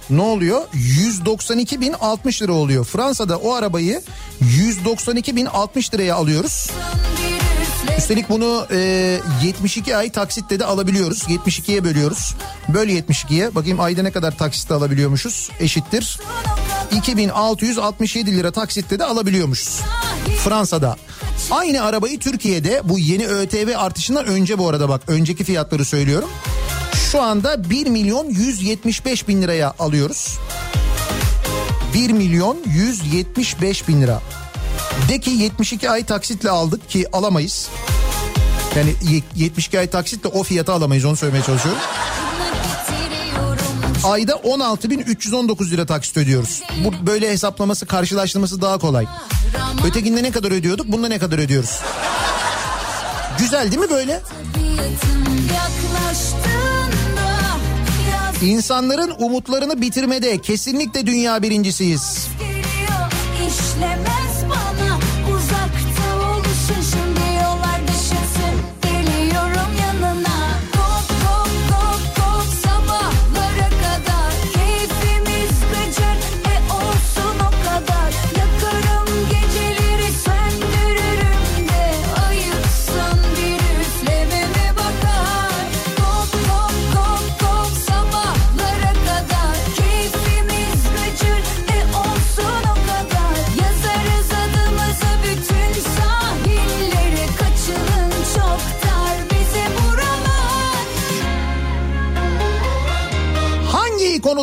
Ne oluyor? 192 bin 60 lira oluyor. Fransa'da o arabayı 192 bin 60 liraya alıyoruz. Üstelik bunu e, 72 ay taksitle de alabiliyoruz. 72'ye bölüyoruz. Böl 72'ye. Bakayım ayda ne kadar taksitle alabiliyormuşuz. Eşittir. 2667 lira taksitle de alabiliyormuşuz. Fransa'da. Aynı arabayı Türkiye'de bu yeni ÖTV artışından önce bu arada bak önceki fiyatları söylüyorum. Şu anda 1 milyon 175 bin liraya alıyoruz. 1 milyon 175 bin lira. De ki 72 ay taksitle aldık ki alamayız. Yani ye- 72 ay taksitle o fiyata alamayız onu söylemeye çalışıyorum. Ayda 16.319 lira taksit ödüyoruz. Bu böyle hesaplaması karşılaştırması daha kolay. Ötekinde ne kadar ödüyorduk bunda ne kadar ödüyoruz. Güzel değil mi böyle? İnsanların umutlarını bitirmede kesinlikle dünya birincisiyiz.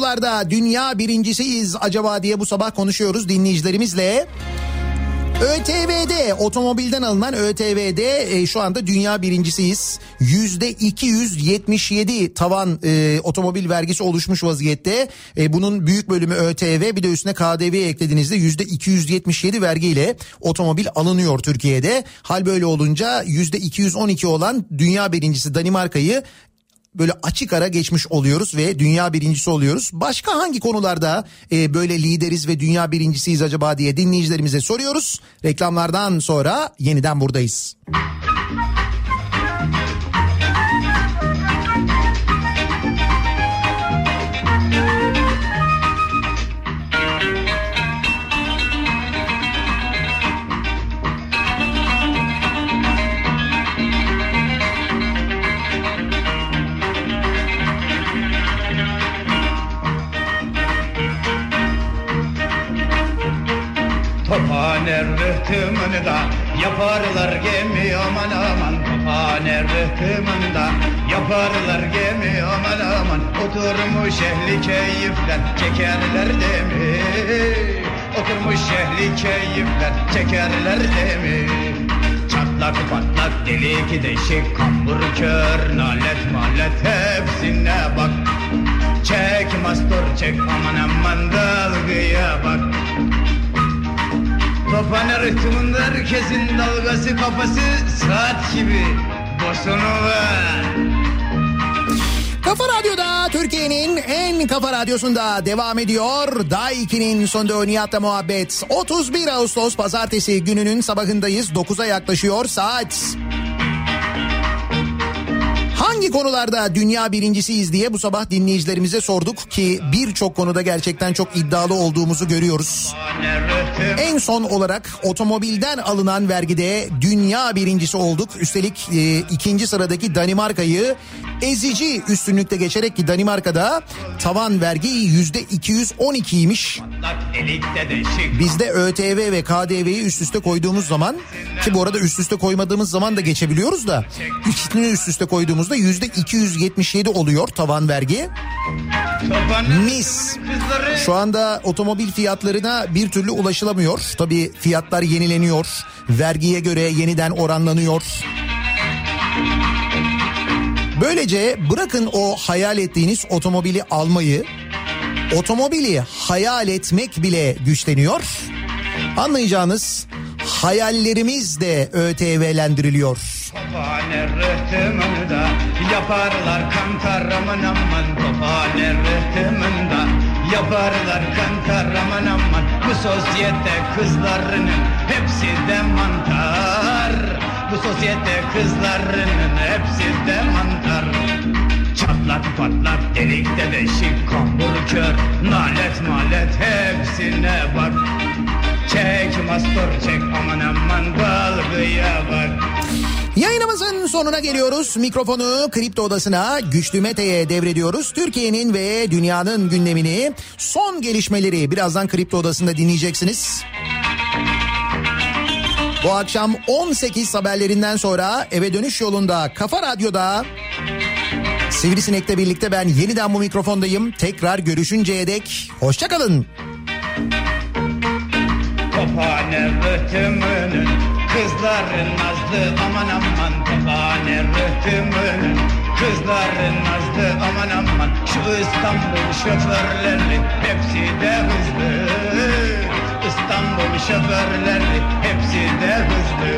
Konularda dünya birincisiyiz acaba diye bu sabah konuşuyoruz dinleyicilerimizle. ÖTV'de otomobilden alınan ÖTV'de e, şu anda dünya birincisiyiz. Yüzde 277 tavan e, otomobil vergisi oluşmuş vaziyette. E, bunun büyük bölümü ÖTV bir de üstüne KDV eklediğinizde yüzde 277 vergiyle otomobil alınıyor Türkiye'de. Hal böyle olunca yüzde 212 olan dünya birincisi Danimarka'yı böyle açık ara geçmiş oluyoruz ve dünya birincisi oluyoruz. Başka hangi konularda e, böyle lideriz ve dünya birincisiyiz acaba diye dinleyicilerimize soruyoruz. Reklamlardan sonra yeniden buradayız. Topane rıhtımını yaparlar gemi aman aman. Topane rıhtımını yaparlar gemi aman aman. Oturmuş ehli keyifler çekerler demi. Oturmuş ehli keyifler çekerler demi. Çatlak patlak delik deşik kambur kör nalet malet hepsine bak. Çek mastur çek aman aman Tophane ritminde herkesin dalgası kafası saat gibi Bosonu ver Kafa Radyo'da Türkiye'nin en kafa radyosunda devam ediyor. Daiki'nin sonunda Nihat'la muhabbet. 31 Ağustos pazartesi gününün sabahındayız. 9'a yaklaşıyor saat. Hangi konularda dünya birincisiyiz diye bu sabah dinleyicilerimize sorduk ki birçok konuda gerçekten çok iddialı olduğumuzu görüyoruz. En son olarak otomobilden alınan vergide dünya birincisi olduk. Üstelik e, ikinci sıradaki Danimarka'yı ezici üstünlükte geçerek ki Danimarka'da tavan vergi yüzde 212'ymiş. Patlak delikte deşik Bizde ÖTV ve KDV'yi üst üste koyduğumuz zaman ki bu arada üst üste koymadığımız zaman da geçebiliyoruz da ikisini üst üste koyduğumuzda yüzde 277 oluyor tavan vergi. Mis. Şu anda otomobil fiyatlarına bir türlü ulaşılamıyor. Tabii fiyatlar yenileniyor. Vergiye göre yeniden oranlanıyor. Böylece bırakın o hayal ettiğiniz otomobili almayı, otomobili hayal etmek bile güçleniyor. Anlayacağınız hayallerimiz de ÖTV'lendiriliyor. Tophane rıhtımında yaparlar kantar aman Tophane rıhtımında yaparlar kantar aman. Bu sosyete kızlarının hepsi de mantar. Bu sosyete kızlarının hepsi de mantar. Çatlak patlak delikte deşik kambur kör Nalet malet hepsine bak. Çek mastur çek aman aman dalgaya bak Yayınımızın sonuna geliyoruz. Mikrofonu Kripto Odası'na Güçlü Mete'ye devrediyoruz. Türkiye'nin ve dünyanın gündemini, son gelişmeleri birazdan Kripto Odası'nda dinleyeceksiniz. Bu akşam 18 haberlerinden sonra eve dönüş yolunda Kafa Radyo'da Sivrisinek'le birlikte ben yeniden bu mikrofondayım. Tekrar görüşünceye dek hoşçakalın. Rıhtımının kızların nazlı aman aman Tophane rıhtımının kızların nazlı aman aman Şu İstanbul şoförleri hepsi de hızlı. İstanbul şoförleri hepsi de hızlı.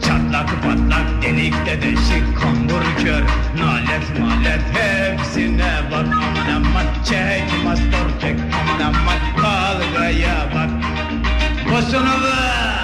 Çatlak patlak delikte deşik kambur kör. Nalet malet hepsine bak. Aman aman Çek mastor çek aman aman Dalgaya bak. Bosunu ver